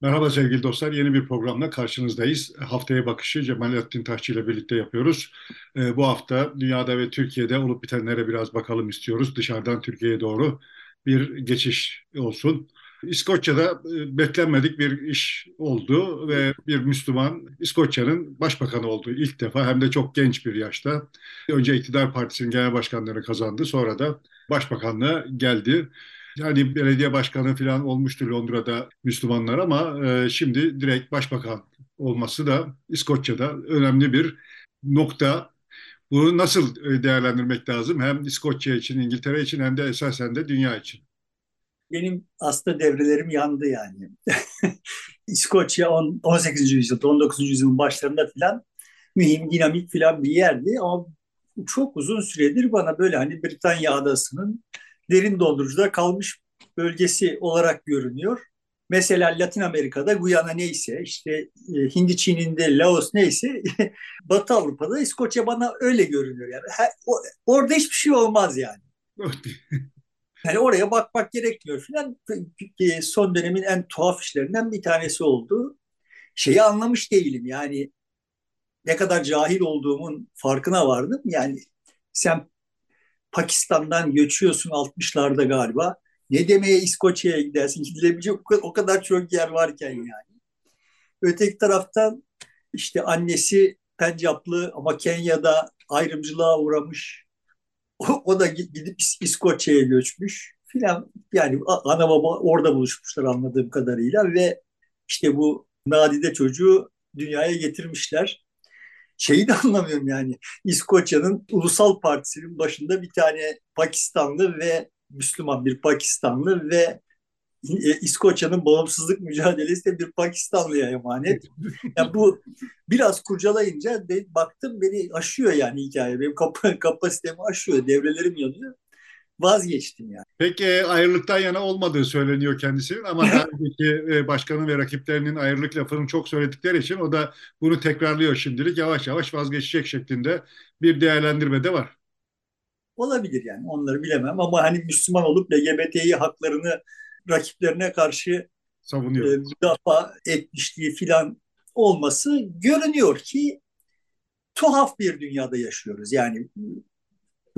Merhaba sevgili dostlar. Yeni bir programla karşınızdayız. Haftaya bakışı Cemalettin Taşçı ile birlikte yapıyoruz. Ee, bu hafta dünyada ve Türkiye'de olup bitenlere biraz bakalım istiyoruz. Dışarıdan Türkiye'ye doğru bir geçiş olsun. İskoçya'da e, beklenmedik bir iş oldu ve bir Müslüman İskoçya'nın başbakanı oldu ilk defa hem de çok genç bir yaşta. Önce iktidar partisinin genel başkanlığını kazandı sonra da başbakanlığa geldi. Yani belediye başkanı falan olmuştu Londra'da Müslümanlar ama e, şimdi direkt başbakan olması da İskoçya'da önemli bir nokta. Bunu nasıl e, değerlendirmek lazım? Hem İskoçya için, İngiltere için hem de esasen de dünya için. Benim aslında devrelerim yandı yani. İskoçya 18. yüzyılda, 19. yüzyılın başlarında filan mühim, dinamik filan bir yerdi. Ama çok uzun süredir bana böyle hani Britanya adasının derin dondurucuda kalmış bölgesi olarak görünüyor. Mesela Latin Amerika'da Guyana neyse, işte e, Hindi Çin'inde Laos neyse, Batı Avrupa'da İskoçya bana öyle görünüyor. Yani her, o, orada hiçbir şey olmaz yani. yani oraya bakmak gerekmiyor falan. Son dönemin en tuhaf işlerinden bir tanesi oldu. Şeyi anlamış değilim yani ne kadar cahil olduğumun farkına vardım. Yani sen Pakistan'dan göçüyorsun 60'larda galiba. Ne demeye İskoçya'ya gidersin? Gidilebilecek o kadar çok yer varken yani. Öteki taraftan işte annesi Pencaplı ama Kenya'da ayrımcılığa uğramış. O, o da gidip İskoçya'ya göçmüş filan. Yani ana baba orada buluşmuşlar anladığım kadarıyla ve işte bu nadide çocuğu dünyaya getirmişler şeyi de anlamıyorum yani. İskoçya'nın ulusal partisinin başında bir tane Pakistanlı ve Müslüman bir Pakistanlı ve e, İskoçya'nın bağımsızlık mücadelesi de bir Pakistanlıya emanet. Yani bu biraz kurcalayınca de, baktım beni aşıyor yani hikaye. Benim kap kapasitemi aşıyor, devrelerim yanıyor vazgeçtim yani. Peki ayrılıktan yana olmadığı söyleniyor kendisinin ama daha önceki e, başkanı ve rakiplerinin ayrılık lafını çok söyledikleri için o da bunu tekrarlıyor şimdilik yavaş yavaş vazgeçecek şeklinde bir değerlendirme de var. Olabilir yani onları bilemem ama hani Müslüman olup LGBTİ haklarını rakiplerine karşı savunuyor. E, müdafaa etmişliği filan olması görünüyor ki tuhaf bir dünyada yaşıyoruz. Yani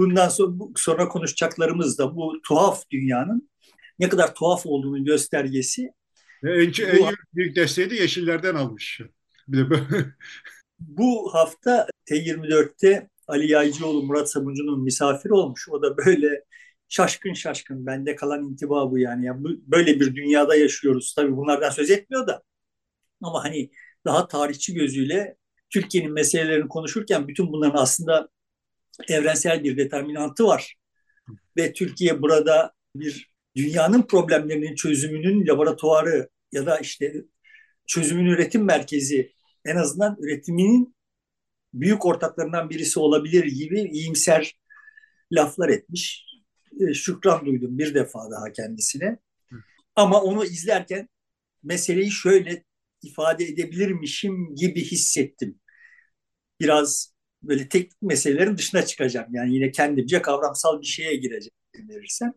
bundan sonra, sonra konuşacaklarımız da bu tuhaf dünyanın ne kadar tuhaf olduğunun göstergesi. En, en büyük desteği de Yeşillerden almış. Bir de böyle. bu hafta T24'te Ali Yaycıoğlu Murat Sabuncu'nun misafiri olmuş. O da böyle şaşkın şaşkın bende kalan intiba bu yani. yani böyle bir dünyada yaşıyoruz. Tabii bunlardan söz etmiyor da. Ama hani daha tarihçi gözüyle Türkiye'nin meselelerini konuşurken bütün bunların aslında evrensel bir determinantı var. Ve Türkiye burada bir dünyanın problemlerinin çözümünün laboratuvarı ya da işte çözümün üretim merkezi en azından üretiminin büyük ortaklarından birisi olabilir gibi iyimser laflar etmiş. E, şükran duydum bir defa daha kendisine. Ama onu izlerken meseleyi şöyle ifade edebilirmişim gibi hissettim. Biraz böyle teknik meselelerin dışına çıkacağım. Yani yine kendimce kavramsal bir şeye gireceğim verirsem.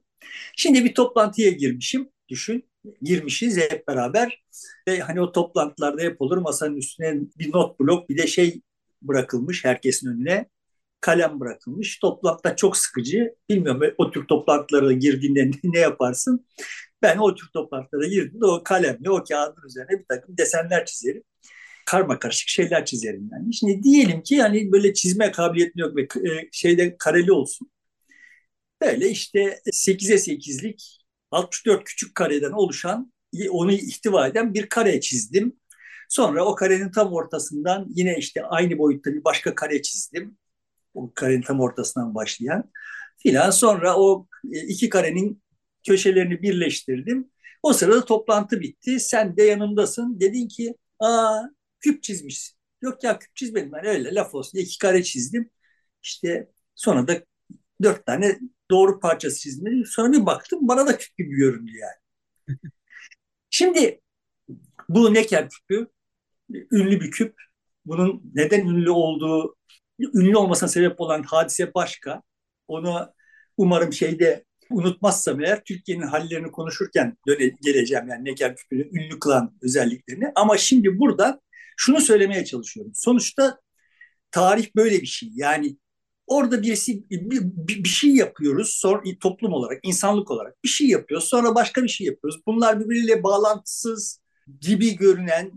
Şimdi bir toplantıya girmişim. Düşün. Girmişiz hep beraber. Ve hani o toplantılarda hep olur masanın üstüne bir not blok bir de şey bırakılmış herkesin önüne. Kalem bırakılmış. Toplantıda çok sıkıcı. Bilmiyorum o tür toplantılara girdiğinde ne yaparsın? Ben o tür toplantılara girdiğimde o kalemle o kağıdın üzerine bir takım desenler çizerim karma karışık şeyler çizerim yani. Şimdi diyelim ki yani böyle çizme kabiliyetim yok ve e, şeyde kareli olsun. Böyle işte 8'e 8'lik 64 küçük kareden oluşan onu ihtiva eden bir kare çizdim. Sonra o karenin tam ortasından yine işte aynı boyutta bir başka kare çizdim. O karenin tam ortasından başlayan filan. Sonra o e, iki karenin köşelerini birleştirdim. O sırada toplantı bitti. Sen de yanımdasın. Dedin ki aa küp çizmiş. Yok ya küp çizmedim ben öyle laf olsun iki kare çizdim. İşte sonra da dört tane doğru parçası çizdim. Sonra bir baktım bana da küp gibi göründü yani. Şimdi bu Necker küpü ünlü bir küp. Bunun neden ünlü olduğu, ünlü olmasına sebep olan hadise başka. Onu umarım şeyde unutmazsam eğer Türkiye'nin hallerini konuşurken döne, geleceğim yani Neger Küpü'nün ünlü kılan özelliklerini. Ama şimdi burada şunu söylemeye çalışıyorum. Sonuçta tarih böyle bir şey. Yani orada birisi bir, bir, şey yapıyoruz sonra toplum olarak, insanlık olarak bir şey yapıyoruz. Sonra başka bir şey yapıyoruz. Bunlar birbiriyle bağlantısız gibi görünen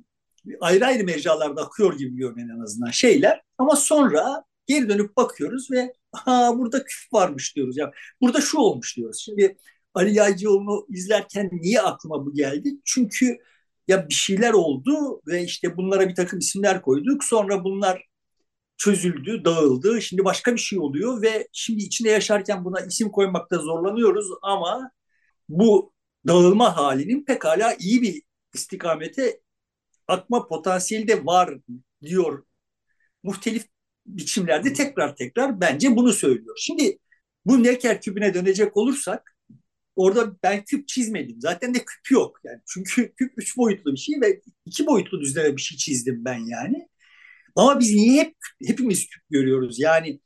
ayrı ayrı mecralarda akıyor gibi görünen en azından şeyler. Ama sonra geri dönüp bakıyoruz ve ha burada küf varmış diyoruz. Ya burada şu olmuş diyoruz. Şimdi Ali Yaycıoğlu'nu izlerken niye aklıma bu geldi? Çünkü ya bir şeyler oldu ve işte bunlara bir takım isimler koyduk. Sonra bunlar çözüldü, dağıldı. Şimdi başka bir şey oluyor ve şimdi içinde yaşarken buna isim koymakta zorlanıyoruz ama bu dağılma halinin pekala iyi bir istikamete akma potansiyeli de var diyor. Muhtelif biçimlerde tekrar tekrar bence bunu söylüyor. Şimdi bu Necker küpüne dönecek olursak orada ben küp çizmedim. Zaten de küp yok yani. Çünkü küp üç boyutlu bir şey ve iki boyutlu düzleme bir şey çizdim ben yani. Ama biz niye hep hepimiz küp görüyoruz? Yani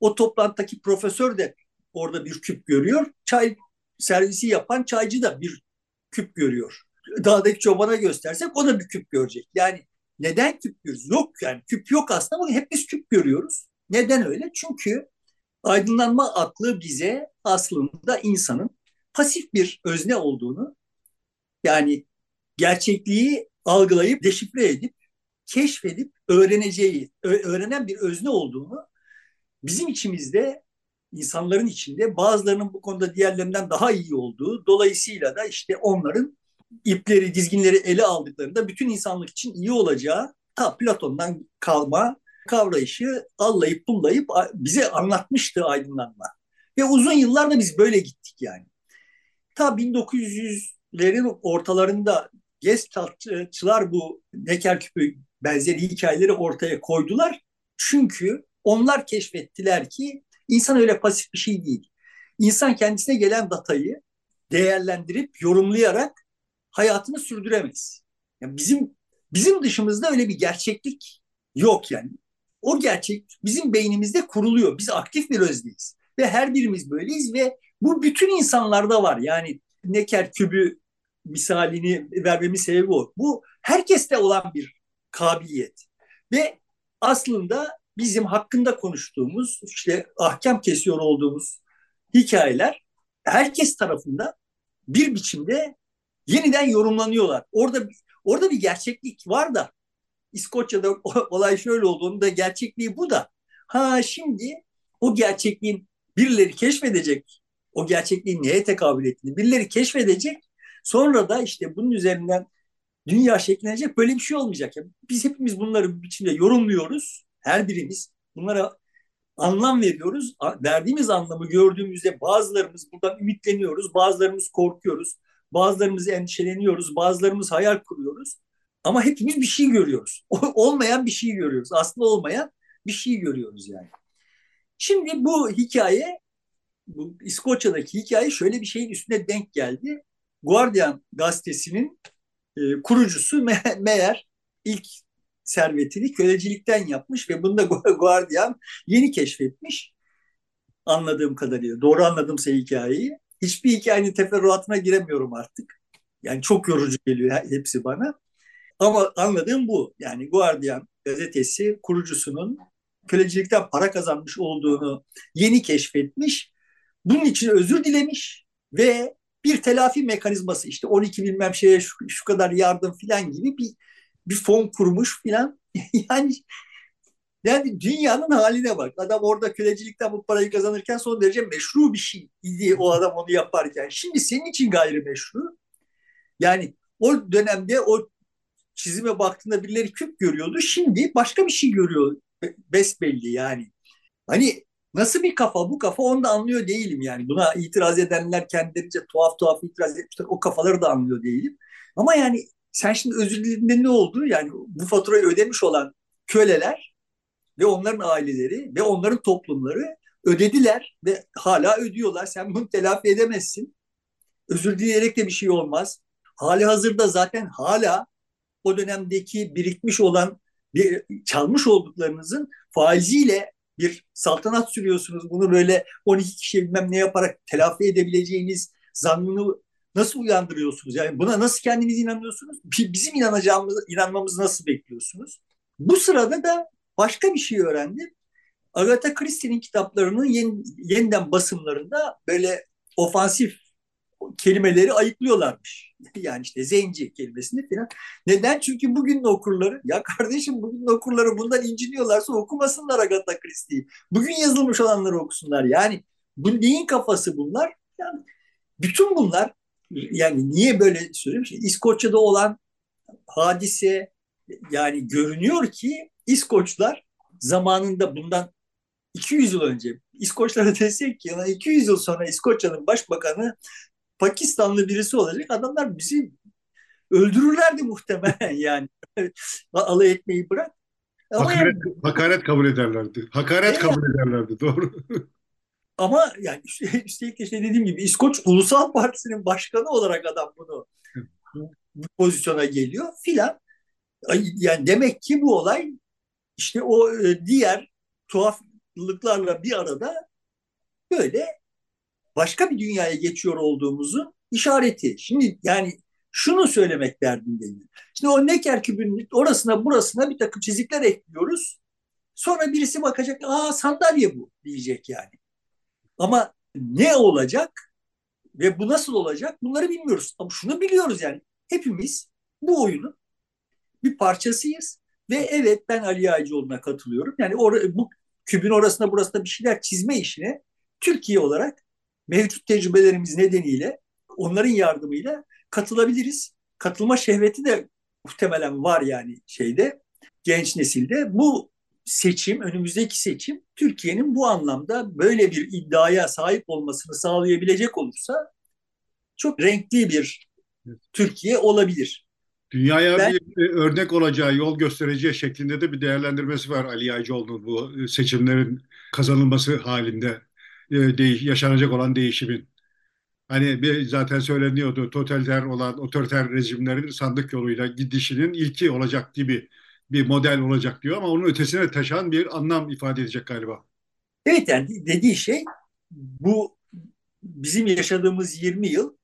o toplantıdaki profesör de orada bir küp görüyor. Çay servisi yapan çaycı da bir küp görüyor. Dağdaki çobana göstersek o da bir küp görecek. Yani neden küp görüyoruz? Yok yani küp yok aslında ama hep biz küp görüyoruz. Neden öyle? Çünkü aydınlanma aklı bize aslında insanın pasif bir özne olduğunu yani gerçekliği algılayıp deşifre edip keşfedip öğreneceği, öğrenen bir özne olduğunu bizim içimizde insanların içinde bazılarının bu konuda diğerlerinden daha iyi olduğu dolayısıyla da işte onların ipleri, dizginleri ele aldıklarında bütün insanlık için iyi olacağı ta Platon'dan kalma kavrayışı allayıp pullayıp bize anlatmıştı aydınlanma. Ve uzun yıllar da biz böyle gittik yani. Ta 1900'lerin ortalarında Gestaltçılar bu Necker küpü benzeri hikayeleri ortaya koydular. Çünkü onlar keşfettiler ki insan öyle pasif bir şey değil. İnsan kendisine gelen datayı değerlendirip yorumlayarak hayatını sürdüremez. Yani bizim bizim dışımızda öyle bir gerçeklik yok yani. O gerçek bizim beynimizde kuruluyor. Biz aktif bir özneyiz ve her birimiz böyleyiz ve bu bütün insanlarda var. Yani Necker kübü misalini vermemin sebebi o. Bu herkeste olan bir kabiliyet. Ve aslında bizim hakkında konuştuğumuz, işte ahkam kesiyor olduğumuz hikayeler herkes tarafından bir biçimde yeniden yorumlanıyorlar. Orada orada bir gerçeklik var da İskoçya'da olay şöyle olduğunu da gerçekliği bu da. Ha şimdi o gerçekliğin birileri keşfedecek, o gerçekliğin neye tekabül ettiğini birileri keşfedecek. Sonra da işte bunun üzerinden dünya şekillenecek böyle bir şey olmayacak. Yani biz hepimiz bunları bir biçimde yorumluyoruz. Her birimiz bunlara anlam veriyoruz. Verdiğimiz anlamı gördüğümüzde bazılarımız buradan ümitleniyoruz, bazılarımız korkuyoruz, bazılarımız endişeleniyoruz, bazılarımız hayal kuruyoruz. Ama hepimiz bir şey görüyoruz. Olmayan bir şey görüyoruz. Aslında olmayan bir şey görüyoruz yani. Şimdi bu hikaye, bu İskoçya'daki hikaye şöyle bir şeyin üstüne denk geldi. Guardian gazetesinin e, kurucusu me meğer ilk servetini kölecilikten yapmış ve bunu da Guardian yeni keşfetmiş anladığım kadarıyla. Doğru anladımsa hikayeyi. Hiçbir hikayenin teferruatına giremiyorum artık. Yani çok yorucu geliyor hepsi bana. Ama anladığım bu. Yani Guardian gazetesi kurucusunun kölecilikten para kazanmış olduğunu yeni keşfetmiş. Bunun için özür dilemiş ve bir telafi mekanizması işte 12 bilmem şeye şu, şu kadar yardım filan gibi bir bir fon kurmuş filan. yani yani dünyanın haline bak. Adam orada kölecilikten bu parayı kazanırken son derece meşru bir şey idi o adam onu yaparken. Şimdi senin için gayrimeşru. Yani o dönemde o çizime baktığında birileri küp görüyordu. Şimdi başka bir şey görüyor besbelli yani. Hani Nasıl bir kafa bu kafa onu da anlıyor değilim yani. Buna itiraz edenler kendilerince tuhaf tuhaf itiraz etmişler. O kafaları da anlıyor değilim. Ama yani sen şimdi özür dilediğinde ne oldu? Yani bu faturayı ödemiş olan köleler ve onların aileleri ve onların toplumları ödediler ve hala ödüyorlar. Sen bunu telafi edemezsin. Özür dileyerek de bir şey olmaz. Hali hazırda zaten hala o dönemdeki birikmiş olan bir, çalmış olduklarınızın faiziyle bir saltanat sürüyorsunuz. Bunu böyle 12 kişi bilmem ne yaparak telafi edebileceğiniz zannını nasıl uyandırıyorsunuz? Yani buna nasıl kendiniz inanıyorsunuz? Bizim inanacağımız, inanmamızı nasıl bekliyorsunuz? Bu sırada da başka bir şey öğrendim. Agatha Christie'nin kitaplarının yeni, yeniden basımlarında böyle ofansif kelimeleri ayıklıyorlarmış. Yani işte zenci kelimesini falan. Neden? Çünkü bugün okurları, ya kardeşim bugün okurları bundan inciniyorlarsa okumasınlar Agatha Christie'yi. Bugün yazılmış olanları okusunlar. Yani bu neyin kafası bunlar? Yani bütün bunlar yani niye böyle söylüyorum? İşte İskoçya'da olan hadise yani görünüyor ki İskoçlar zamanında bundan 200 yıl önce İskoçlara desek ki yani 200 yıl sonra İskoçya'nın başbakanı Pakistanlı birisi olacak adamlar bizi öldürürlerdi muhtemelen yani. Alay etmeyi bırak. Ama hakaret, yani, hakaret kabul ederlerdi. Hakaret evet. kabul ederlerdi doğru. Ama yani üstelik işte dediğim gibi İskoç Ulusal Partisi'nin başkanı olarak adam bunu bu pozisyona geliyor filan. Yani demek ki bu olay işte o e, diğer tuhaflıklarla bir arada böyle başka bir dünyaya geçiyor olduğumuzun işareti. Şimdi yani şunu söylemek derdindeyim. Şimdi o Necker kübünün orasına burasına bir takım çizikler ekliyoruz. Sonra birisi bakacak, aa sandalye bu diyecek yani. Ama ne olacak ve bu nasıl olacak bunları bilmiyoruz. Ama şunu biliyoruz yani hepimiz bu oyunun bir parçasıyız. Ve evet ben Ali Aycıoğlu'na katılıyorum. Yani or- bu kübün orasına burasına bir şeyler çizme işine Türkiye olarak mevcut tecrübelerimiz nedeniyle onların yardımıyla katılabiliriz. Katılma şehveti de muhtemelen var yani şeyde genç nesilde. Bu seçim, önümüzdeki seçim Türkiye'nin bu anlamda böyle bir iddiaya sahip olmasını sağlayabilecek olursa çok renkli bir Türkiye olabilir. Dünyaya ben, bir örnek olacağı, yol göstereceği şeklinde de bir değerlendirmesi var Ali Yaycıoğlu'nun bu seçimlerin kazanılması halinde e, yaşanacak olan değişimin. Hani bir zaten söyleniyordu totaliter olan otoriter rejimlerin sandık yoluyla gidişinin ilki olacak gibi bir model olacak diyor ama onun ötesine taşan bir anlam ifade edecek galiba. Evet yani dediği şey bu bizim yaşadığımız 20 yıl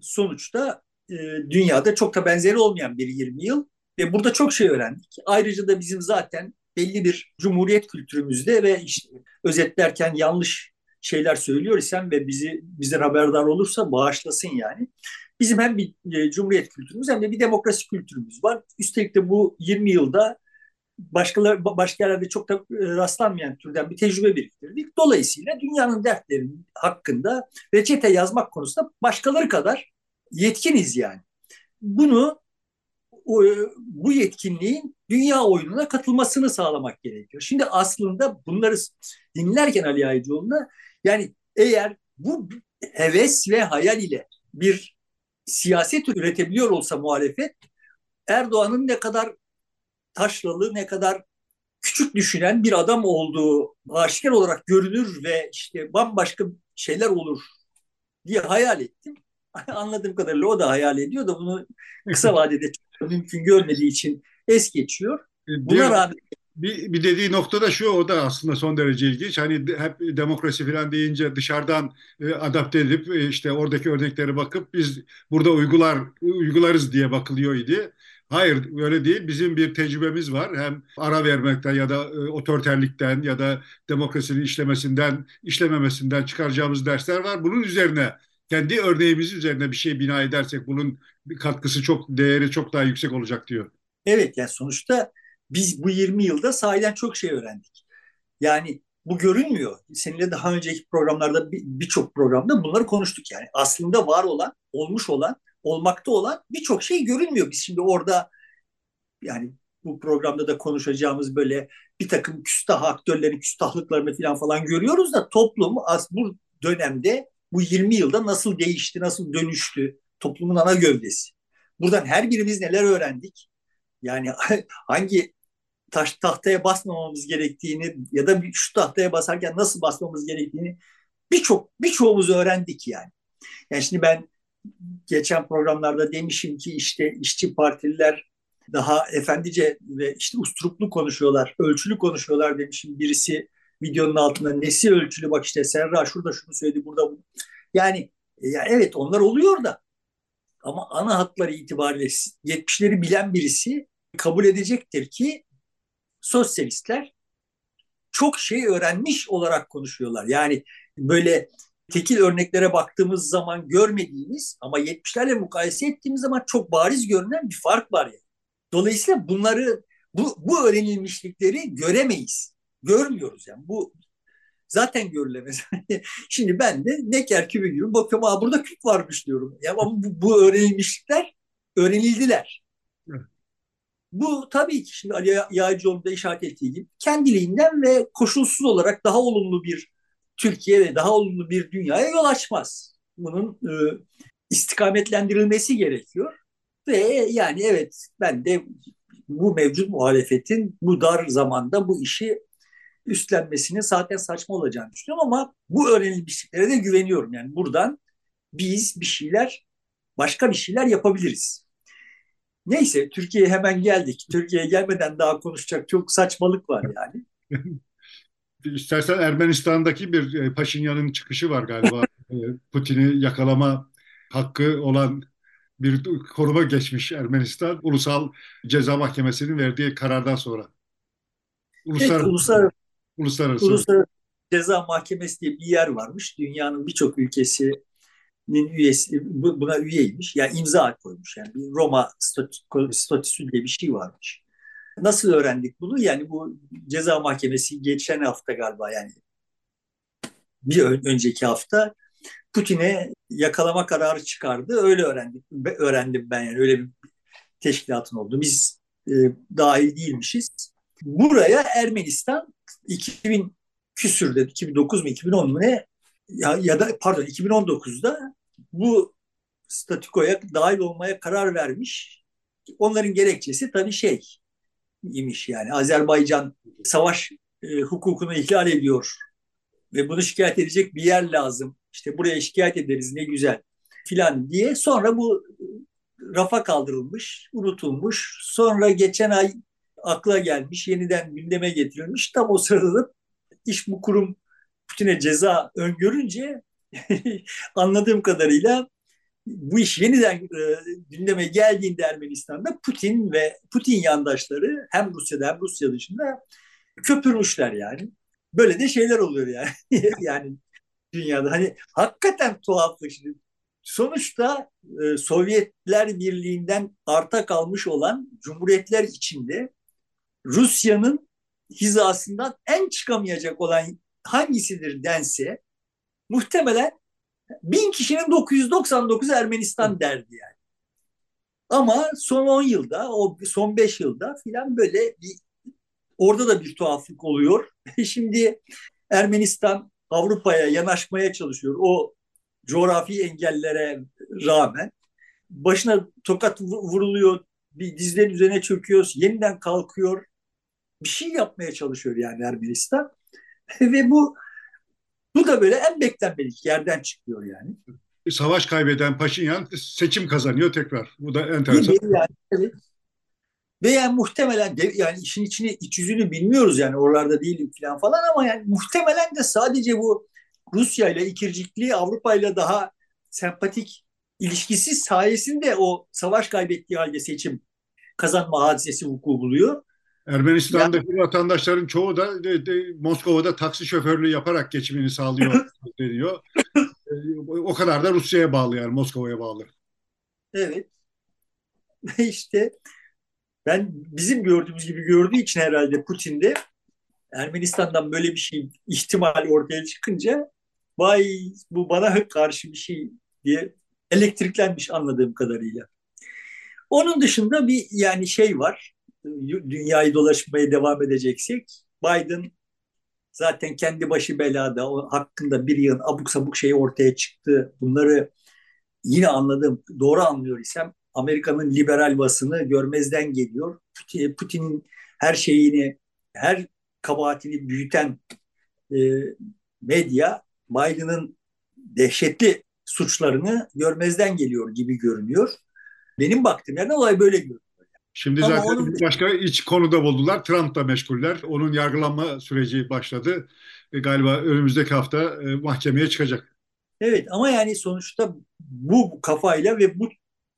sonuçta e, dünyada çok da benzeri olmayan bir 20 yıl ve burada çok şey öğrendik. Ayrıca da bizim zaten belli bir cumhuriyet kültürümüzde ve işte özetlerken yanlış şeyler söylüyor isem ve bizi bize haberdar olursa bağışlasın yani. Bizim hem bir e, cumhuriyet kültürümüz hem de bir demokrasi kültürümüz var. Üstelik de bu 20 yılda başkaları, başka yerlerde çok da e, rastlanmayan türden bir tecrübe biriktirdik. Dolayısıyla dünyanın dertleri hakkında reçete yazmak konusunda başkaları kadar yetkiniz yani. Bunu o, bu yetkinliğin dünya oyununa katılmasını sağlamak gerekiyor. Şimdi aslında bunları dinlerken Ali Aycıoğlu'na yani eğer bu heves ve hayal ile bir siyaset üretebiliyor olsa muhalefet Erdoğan'ın ne kadar taşralı, ne kadar küçük düşünen bir adam olduğu aşikar olarak görünür ve işte bambaşka şeyler olur diye hayal ettim. Anladığım kadarıyla o da hayal ediyor da bunu kısa vadede mümkün görmediği için es geçiyor. Buna rağmen bir, bir dediği nokta da şu o da aslında son derece ilginç. Hani hep demokrasi falan deyince dışarıdan e, adapte edip e, işte oradaki örneklere bakıp biz burada uygular uygularız diye bakılıyor idi. Hayır öyle değil. Bizim bir tecrübemiz var. Hem ara vermekten ya da e, otoriterlikten ya da demokrasinin işlemesinden, işlememesinden çıkaracağımız dersler var. Bunun üzerine kendi örneğimiz üzerine bir şey bina edersek bunun katkısı çok değeri çok daha yüksek olacak diyor. Evet yani sonuçta biz bu 20 yılda sahiden çok şey öğrendik. Yani bu görünmüyor. Seninle daha önceki programlarda birçok bir programda bunları konuştuk yani. Aslında var olan, olmuş olan, olmakta olan birçok şey görünmüyor. Biz şimdi orada yani bu programda da konuşacağımız böyle bir takım küstah aktörlerin küstahlıklarını falan falan görüyoruz da toplum az bu dönemde bu 20 yılda nasıl değişti, nasıl dönüştü toplumun ana gövdesi. Buradan her birimiz neler öğrendik? Yani hangi taş tahtaya basmamamız gerektiğini ya da şu tahtaya basarken nasıl basmamız gerektiğini birçok birçoğumuz öğrendik yani. Yani şimdi ben geçen programlarda demişim ki işte işçi partililer daha efendice ve işte usturuplu konuşuyorlar, ölçülü konuşuyorlar demişim. Birisi videonun altında nesi ölçülü bak işte Serra şurada şunu söyledi burada bunu. Yani, yani evet onlar oluyor da ama ana hatları itibariyle 70'leri bilen birisi kabul edecektir ki sosyalistler çok şey öğrenmiş olarak konuşuyorlar. Yani böyle tekil örneklere baktığımız zaman görmediğimiz ama 70'lerle mukayese ettiğimiz zaman çok bariz görünen bir fark var yani. Dolayısıyla bunları bu, bu öğrenilmişlikleri göremeyiz. Görmüyoruz yani. Bu zaten görülemez. Şimdi ben de Necker kübü gibi bakıyorum. Aa, burada küp varmış diyorum. Ya ama bu, bu öğrenilmişlikler öğrenildiler. Bu tabii ki şimdi Ali Yağcıoğlu da işaret ettiği gibi kendiliğinden ve koşulsuz olarak daha olumlu bir Türkiye ve daha olumlu bir dünyaya yol açmaz. Bunun e, istikametlendirilmesi gerekiyor. Ve yani evet ben de bu mevcut muhalefetin bu dar zamanda bu işi üstlenmesinin zaten saçma olacağını düşünüyorum ama bu öğrenilmişliklere de güveniyorum. Yani buradan biz bir şeyler başka bir şeyler yapabiliriz. Neyse Türkiye'ye hemen geldik. Türkiye'ye gelmeden daha konuşacak çok saçmalık var yani. İstersen Ermenistan'daki bir e, Paşinyan'ın çıkışı var galiba. E, Putin'i yakalama hakkı olan bir koruma geçmiş Ermenistan Ulusal Ceza Mahkemesi'nin verdiği karardan sonra. Uluslararası, evet, uluslararası, uluslararası. uluslararası Ceza Mahkemesi diye bir yer varmış. Dünyanın birçok ülkesinin üyesi buna üyeymiş. Yani imza koymuş. Yani bir Roma statüsü diye bir şey varmış. Nasıl öğrendik bunu? Yani bu ceza mahkemesi geçen hafta galiba yani bir önceki hafta Putin'e yakalama kararı çıkardı. Öyle öğrendik. Öğrendim ben yani öyle bir teşkilatın olduğunu. Biz e, dahil değilmişiz. Buraya Ermenistan 2000 küsürde 2009 mu 2010 mu ne ya, ya da pardon 2019'da bu statükoya dahil olmaya karar vermiş. Onların gerekçesi tabii şey imiş yani Azerbaycan savaş e, hukukunu ihlal ediyor ve bunu şikayet edecek bir yer lazım. İşte buraya şikayet ederiz ne güzel filan diye. Sonra bu rafa kaldırılmış, unutulmuş. Sonra geçen ay akla gelmiş, yeniden gündeme getirilmiş. Tam o sırada da iş bu kurum Putin'e ceza öngörünce anladığım kadarıyla bu iş yeniden e, gündeme geldiğinde Ermenistan'da Putin ve Putin yandaşları hem Rusya'da hem Rusya dışında köpürmüşler yani. Böyle de şeyler oluyor yani. yani dünyada hani hakikaten tuhaflık şimdi. Sonuçta e, Sovyetler Birliği'nden arta kalmış olan cumhuriyetler içinde Rusya'nın hizasından en çıkamayacak olan hangisidir dense muhtemelen bin kişinin 999 Ermenistan derdi yani. Ama son 10 yılda, o son 5 yılda filan böyle bir orada da bir tuhaflık oluyor. Şimdi Ermenistan Avrupa'ya yanaşmaya çalışıyor. O coğrafi engellere rağmen başına tokat vuruluyor, bir dizlerin üzerine çöküyor, yeniden kalkıyor. Bir şey yapmaya çalışıyor yani Ermenistan. Ve bu bu da böyle en beklenmedik yerden çıkıyor yani. Savaş kaybeden Paşinyan seçim kazanıyor tekrar. Bu da enteresan. Yani, evet. Ve yani muhtemelen de, yani işin içini iç yüzünü bilmiyoruz yani oralarda değilim falan falan ama yani muhtemelen de sadece bu Rusya ile ikircikli Avrupa ile daha sempatik ilişkisi sayesinde o savaş kaybettiği halde seçim kazanma hadisesi vuku buluyor. Ermenistan'daki yani, vatandaşların çoğu da de, de, Moskova'da taksi şoförlüğü yaparak geçimini sağlıyor deniyor. o kadar da Rusya'ya bağlı yani Moskova'ya bağlı. Evet. işte ben bizim gördüğümüz gibi gördüğü için herhalde Putin'de Ermenistan'dan böyle bir şey ihtimal ortaya çıkınca vay bu bana karşı bir şey diye elektriklenmiş anladığım kadarıyla. Onun dışında bir yani şey var. Dünyayı dolaşmaya devam edeceksek Biden zaten kendi başı belada o hakkında bir yıl abuk sabuk şey ortaya çıktı. Bunları yine anladım. Doğru anlıyor isem Amerika'nın liberal basını görmezden geliyor. Putin'in her şeyini, her kabahatini büyüten e, medya Biden'ın dehşetli suçlarını görmezden geliyor gibi görünüyor. Benim baktığım yerden olay böyle görünüyor. Şimdi Ama zaten onun bir başka iç konuda buldular. Trump'la meşguller. Onun yargılanma süreci başladı. E, galiba önümüzdeki hafta e, mahkemeye çıkacak. evet ama yani sonuçta bu kafayla ve bu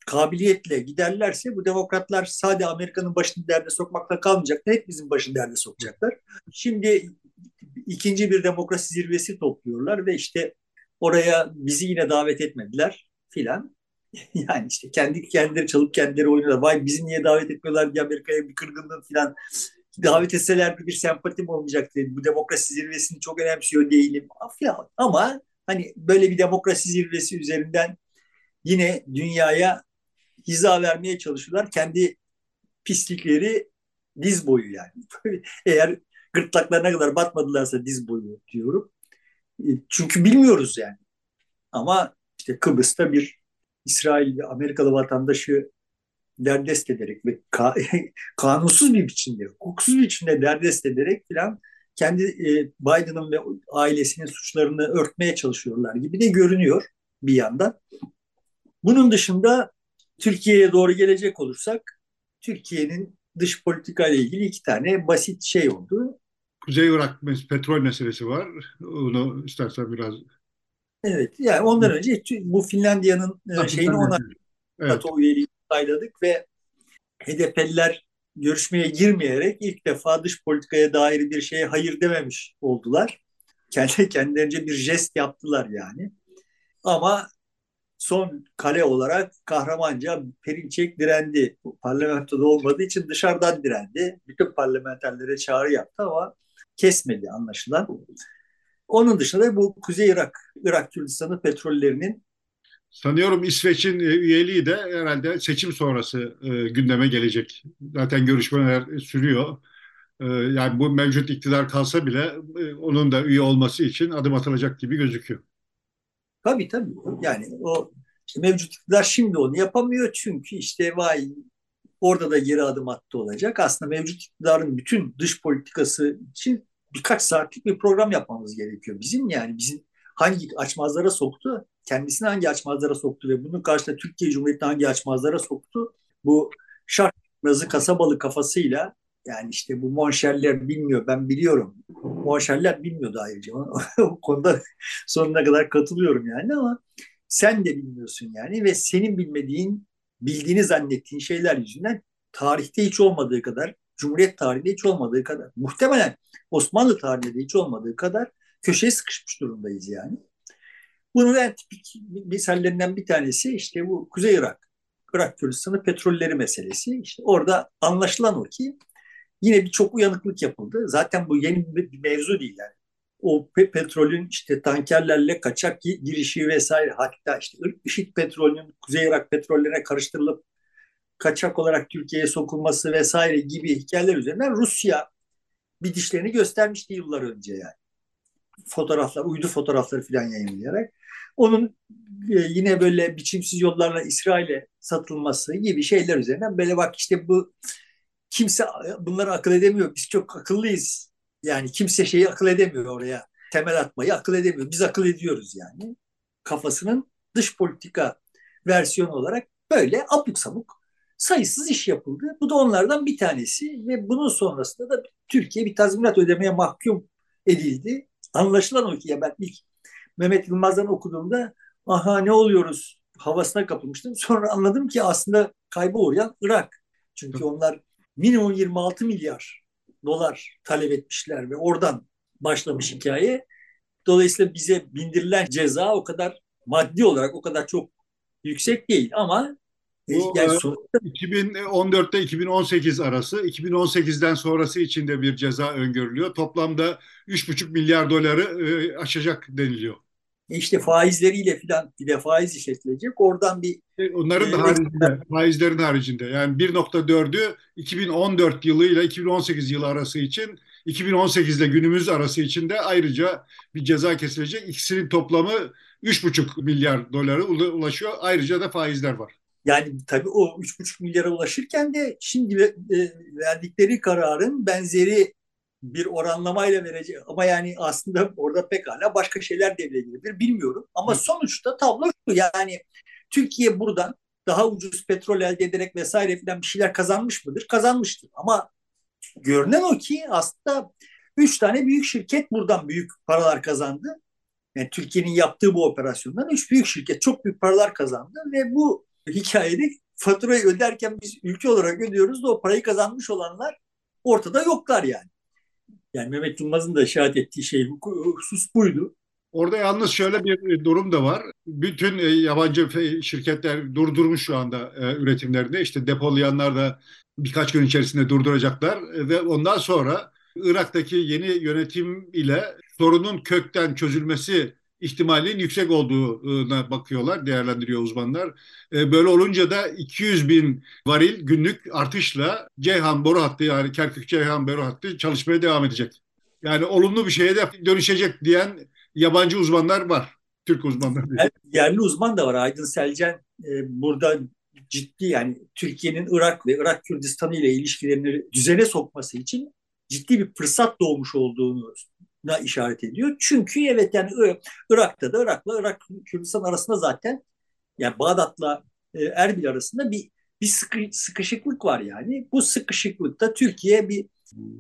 kabiliyetle giderlerse bu demokratlar sadece Amerika'nın başını derde sokmakla kalmayacaklar. Hep bizim başını derde sokacaklar. Şimdi ikinci bir demokrasi zirvesi topluyorlar ve işte oraya bizi yine davet etmediler filan. Yani işte kendi kendileri çalıp kendileri oynuyorlar. Vay bizi niye davet etmiyorlar diye Amerika'ya bir kırgınlığım filan. Davet etselerdi bir sempatim olmayacaktı. Bu demokrasi zirvesini çok önemsiyor değilim filan. Ama hani böyle bir demokrasi zirvesi üzerinden yine dünyaya hiza vermeye çalışıyorlar. Kendi pislikleri diz boyu yani. Eğer gırtlaklarına kadar batmadılarsa diz boyu diyorum. E, çünkü bilmiyoruz yani. Ama işte Kıbrıs'ta bir İsrail ve Amerikalı vatandaşı derdest ederek ve ka kanunsuz bir biçimde, hukuksuz bir biçimde derdest ederek falan kendi e, Biden'ın ve ailesinin suçlarını örtmeye çalışıyorlar gibi de görünüyor bir yandan. Bunun dışında Türkiye'ye doğru gelecek olursak Türkiye'nin dış politika ile ilgili iki tane basit şey oldu. Kuzey Irak petrol meselesi var. Onu istersen biraz Evet, yani ondan önce bu Finlandiya'nın e, şeyini ona evet. NATO üyeliği sayladık ve HDP'liler görüşmeye girmeyerek ilk defa dış politikaya dair bir şeye hayır dememiş oldular. Kendi kendilerince bir jest yaptılar yani. Ama son kale olarak kahramanca Perinçek direndi. Parlamentoda olmadığı için dışarıdan direndi. Bütün parlamenterlere çağrı yaptı ama kesmedi anlaşılan. Onun dışında bu Kuzey Irak, Irak Kürdistan'ı petrollerinin Sanıyorum İsveç'in e, üyeliği de herhalde seçim sonrası e, gündeme gelecek. Zaten görüşmeler sürüyor. E, yani bu mevcut iktidar kalsa bile e, onun da üye olması için adım atılacak gibi gözüküyor. Tabii tabii. Yani o işte mevcut iktidar şimdi onu yapamıyor çünkü işte vay orada da geri adım attı olacak. Aslında mevcut iktidarın bütün dış politikası için birkaç saatlik bir program yapmamız gerekiyor bizim. Yani bizim hangi açmazlara soktu, kendisini hangi açmazlara soktu ve bunun karşısında Türkiye Cumhuriyeti hangi açmazlara soktu. Bu şark razı kasabalı kafasıyla yani işte bu monşerler bilmiyor ben biliyorum. Monşerler bilmiyordu ayrıca. o konuda sonuna kadar katılıyorum yani ama sen de bilmiyorsun yani ve senin bilmediğin, bildiğini zannettiğin şeyler yüzünden tarihte hiç olmadığı kadar, Cumhuriyet tarihinde hiç olmadığı kadar, muhtemelen Osmanlı tarihinde hiç olmadığı kadar köşeye sıkışmış durumdayız yani. Bunun en tipik misallerinden bir tanesi işte bu Kuzey Irak, Irak Kürdistan'ı petrolleri meselesi. İşte orada anlaşılan o ki yine bir çok uyanıklık yapıldı. Zaten bu yeni bir mevzu değil yani. O pe petrolün işte tankerlerle kaçak girişi vesaire hatta işte IŞİD petrolünün Kuzey Irak petrollerine karıştırılıp kaçak olarak Türkiye'ye sokulması vesaire gibi hikayeler üzerinden Rusya bir dişlerini göstermişti yıllar önce yani. Fotoğraflar, uydu fotoğrafları falan yayınlayarak. Onun e, yine böyle biçimsiz yollarla İsrail'e satılması gibi şeyler üzerinden böyle bak işte bu kimse bunları akıl edemiyor. Biz çok akıllıyız. Yani kimse şeyi akıl edemiyor oraya. Temel atmayı akıl edemiyor. Biz akıl ediyoruz yani. Kafasının dış politika versiyonu olarak böyle abuk sabuk sayısız iş yapıldı. Bu da onlardan bir tanesi ve bunun sonrasında da Türkiye bir tazminat ödemeye mahkum edildi. Anlaşılan o ki ya ben ilk Mehmet Yılmaz'dan okuduğumda aha ne oluyoruz havasına kapılmıştım. Sonra anladım ki aslında kayba uğrayan Irak. Çünkü onlar minimum 26 milyar dolar talep etmişler ve oradan başlamış hikaye. Dolayısıyla bize bindirilen ceza o kadar maddi olarak o kadar çok yüksek değil ama bu, yani sonuçta... 2014'te 2018 arası, 2018'den sonrası için de bir ceza öngörülüyor. Toplamda 3,5 milyar doları e, aşacak deniliyor. İşte faizleriyle filan bir de faiz işletilecek. Oradan bir e, Onların da haricinde, faizlerin haricinde. Yani 1.4'ü 2014 yılı ile 2018 yılı arası için, 2018 ile günümüz arası için de ayrıca bir ceza kesilecek. İkisinin toplamı 3,5 milyar dolara ulaşıyor. Ayrıca da faizler var. Yani tabii o 3,5 milyara ulaşırken de şimdi e, verdikleri kararın benzeri bir oranlamayla verecek ama yani aslında orada pekala başka şeyler devreye girebilir bilmiyorum ama sonuçta tablo şu yani Türkiye buradan daha ucuz petrol elde ederek vesaire filan bir şeyler kazanmış mıdır? Kazanmıştır. Ama görünen o ki aslında üç tane büyük şirket buradan büyük paralar kazandı. Yani Türkiye'nin yaptığı bu operasyondan üç büyük şirket çok büyük paralar kazandı ve bu hikayede faturayı öderken biz ülke olarak ödüyoruz da o parayı kazanmış olanlar ortada yoklar yani. Yani Mehmet Yılmaz'ın da işaret ettiği şey husus buydu. Orada yalnız şöyle bir durum da var. Bütün e, yabancı şirketler durdurmuş şu anda e, üretimlerini. İşte depolayanlar da birkaç gün içerisinde durduracaklar ve ondan sonra Irak'taki yeni yönetim ile sorunun kökten çözülmesi ihtimalinin yüksek olduğuna bakıyorlar, değerlendiriyor uzmanlar. E, böyle olunca da 200 bin varil günlük artışla Ceyhan boru hattı yani Kerkük Ceyhan boru hattı çalışmaya devam edecek. Yani olumlu bir şeye de dönüşecek diyen yabancı uzmanlar var. Türk uzmanlar değil. Yerli uzman da var. Aydın Selcan e, burada ciddi yani Türkiye'nin Irak ve Irak Kürdistanı ile ilişkilerini düzene sokması için ciddi bir fırsat doğmuş olduğunu da işaret ediyor. Çünkü evet yani Irak'ta da Irak'la Irak Kürdistan arasında zaten yani Bağdat'la e, Erbil arasında bir bir sıkı, sıkışıklık var yani. Bu sıkışıklıkta Türkiye bir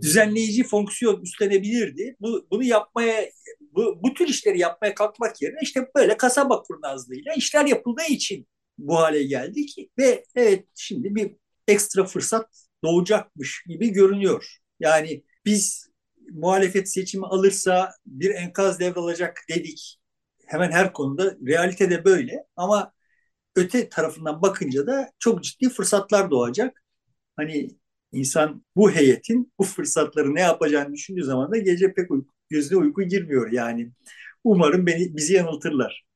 düzenleyici fonksiyon üstlenebilirdi. Bu, bunu yapmaya bu, bu tür işleri yapmaya kalkmak yerine işte böyle kasaba kurnazlığıyla işler yapıldığı için bu hale geldik ve evet şimdi bir ekstra fırsat doğacakmış gibi görünüyor. Yani biz muhalefet seçimi alırsa bir enkaz devralacak dedik. Hemen her konuda realitede böyle ama öte tarafından bakınca da çok ciddi fırsatlar doğacak. Hani insan bu heyetin bu fırsatları ne yapacağını düşündüğü zaman da gece pek uyku, gözüne uyku girmiyor yani. Umarım beni bizi yanıltırlar.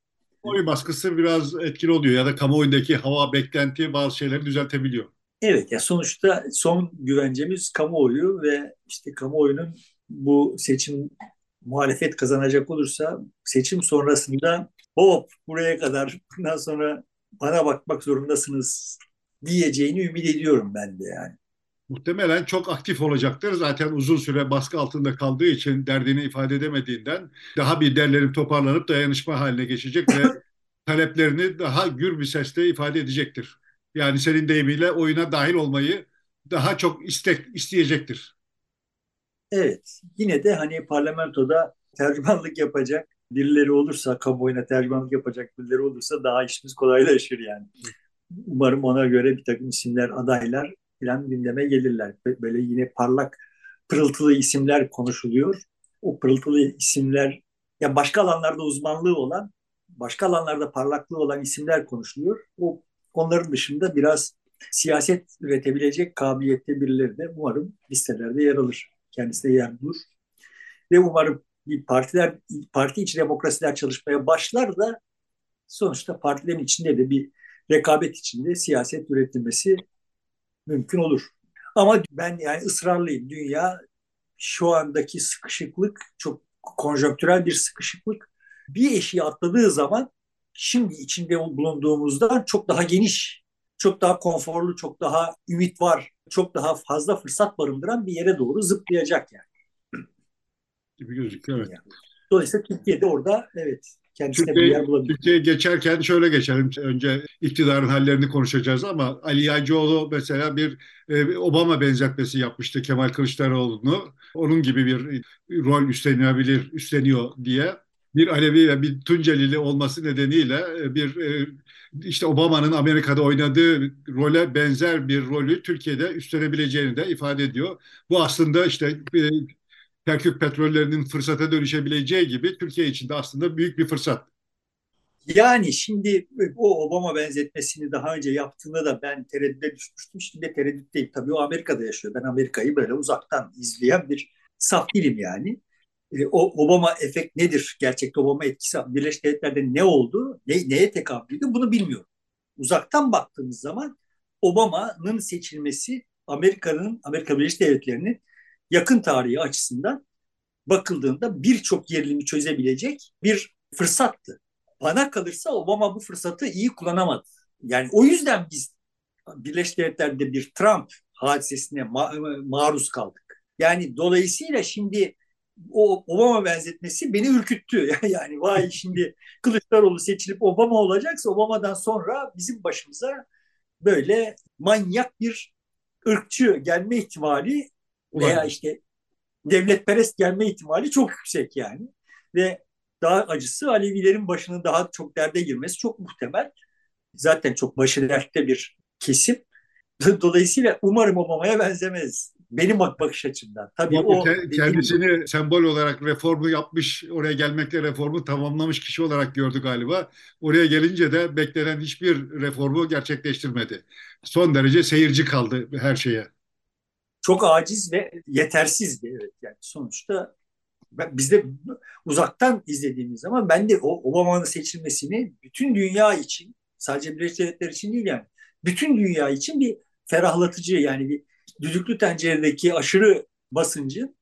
Oy baskısı biraz etkili oluyor ya da kamuoyundaki hava beklenti bazı şeyleri düzeltebiliyor. Evet ya sonuçta son güvencemiz kamuoyu ve işte kamuoyunun bu seçim muhalefet kazanacak olursa seçim sonrasında hop buraya kadar bundan sonra bana bakmak zorundasınız diyeceğini ümit ediyorum ben de yani. Muhtemelen çok aktif olacaktır. Zaten uzun süre baskı altında kaldığı için derdini ifade edemediğinden daha bir derlerim toparlanıp dayanışma haline geçecek ve taleplerini daha gür bir sesle ifade edecektir. Yani senin deyimiyle oyuna dahil olmayı daha çok istek isteyecektir. Evet. Yine de hani parlamentoda tercümanlık yapacak birileri olursa, kamuoyuna tercümanlık yapacak birileri olursa daha işimiz kolaylaşır yani. Umarım ona göre bir takım isimler, adaylar falan gündeme gelirler. Böyle yine parlak, pırıltılı isimler konuşuluyor. O pırıltılı isimler, ya başka alanlarda uzmanlığı olan, başka alanlarda parlaklığı olan isimler konuşuluyor. O onların dışında biraz siyaset üretebilecek kabiliyette birileri de umarım listelerde yer alır. Kendisi de yer bulur. Ve umarım bir partiler, parti içi demokrasiler çalışmaya başlar da sonuçta partilerin içinde de bir rekabet içinde siyaset üretilmesi mümkün olur. Ama ben yani ısrarlıyım. Dünya şu andaki sıkışıklık çok konjonktürel bir sıkışıklık. Bir eşiği atladığı zaman şimdi içinde bulunduğumuzdan çok daha geniş, çok daha konforlu, çok daha ümit var, çok daha fazla fırsat barındıran bir yere doğru zıplayacak yani. Gibi gözüküyor evet. Dolayısıyla Türkiye'de orada evet kendisine Türkiye, bir yer bulabilir. Türkiye'ye geçerken şöyle geçelim. Önce iktidarın hallerini konuşacağız ama Ali Yağcıoğlu mesela bir e, Obama benzetmesi yapmıştı Kemal Kılıçdaroğlu'nu. Onun gibi bir rol üstlenebilir, üstleniyor diye bir Alevi ve bir Tuncelili olması nedeniyle e, bir e, işte Obama'nın Amerika'da oynadığı role benzer bir rolü Türkiye'de üstlenebileceğini de ifade ediyor. Bu aslında işte e, Kerkük petrollerinin fırsata dönüşebileceği gibi Türkiye için de aslında büyük bir fırsat. Yani şimdi o Obama benzetmesini daha önce yaptığında da ben tereddüte düşmüştüm. Şimdi tereddütteyim. Tabii o Amerika'da yaşıyor. Ben Amerika'yı böyle uzaktan izleyen bir saf dilim yani. E, o Obama efekt nedir? Gerçekte Obama etkisi Birleşik Devletler'de ne oldu? Ne, neye tekabül ediyor? Bunu bilmiyorum. Uzaktan baktığımız zaman Obama'nın seçilmesi Amerika'nın, Amerika Birleşik Devletleri'nin yakın tarihi açısından bakıldığında birçok yerini çözebilecek bir fırsattı. Bana kalırsa Obama bu fırsatı iyi kullanamadı. Yani o yüzden biz Birleşik Devletler'de bir Trump hadisesine ma- maruz kaldık. Yani dolayısıyla şimdi o Obama benzetmesi beni ürküttü. Yani vay şimdi Kılıçdaroğlu seçilip Obama olacaksa Obama'dan sonra bizim başımıza böyle manyak bir ırkçı gelme ihtimali veya işte devletperest gelme ihtimali çok yüksek yani. Ve daha acısı Alevilerin başının daha çok derde girmesi çok muhtemel. Zaten çok başı dertte bir kesim. Dolayısıyla umarım Obama'ya benzemez. Benim bakış açımdan. Tabii o, o kendisini dediğim... sembol olarak reformu yapmış, oraya gelmekle reformu tamamlamış kişi olarak gördü galiba. Oraya gelince de beklenen hiçbir reformu gerçekleştirmedi. Son derece seyirci kaldı her şeye. Çok aciz ve yetersizdi evet yani sonuçta biz de uzaktan izlediğimiz zaman ben de o Obama'nın seçilmesini bütün dünya için sadece Birleşik Devletler için değil yani bütün dünya için bir ferahlatıcı yani bir düdüklü tenceredeki aşırı basıncın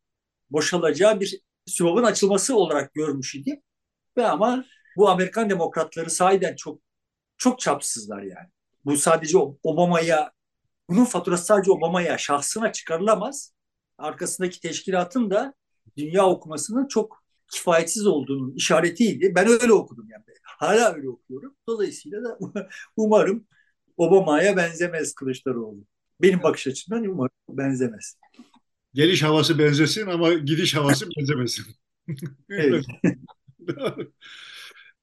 boşalacağı bir sübabın açılması olarak görmüş idi. Ve ama bu Amerikan demokratları sahiden çok çok çapsızlar yani. Bu sadece Obama'ya bunun faturası sadece Obama'ya şahsına çıkarılamaz. Arkasındaki teşkilatın da dünya okumasının çok kifayetsiz olduğunun işaretiydi. Ben öyle okudum yani. Hala öyle okuyorum. Dolayısıyla da umarım Obama'ya benzemez Kılıçdaroğlu. Benim bakış açımdan umarım benzemez. Geliş havası benzesin ama gidiş havası benzemesin. evet.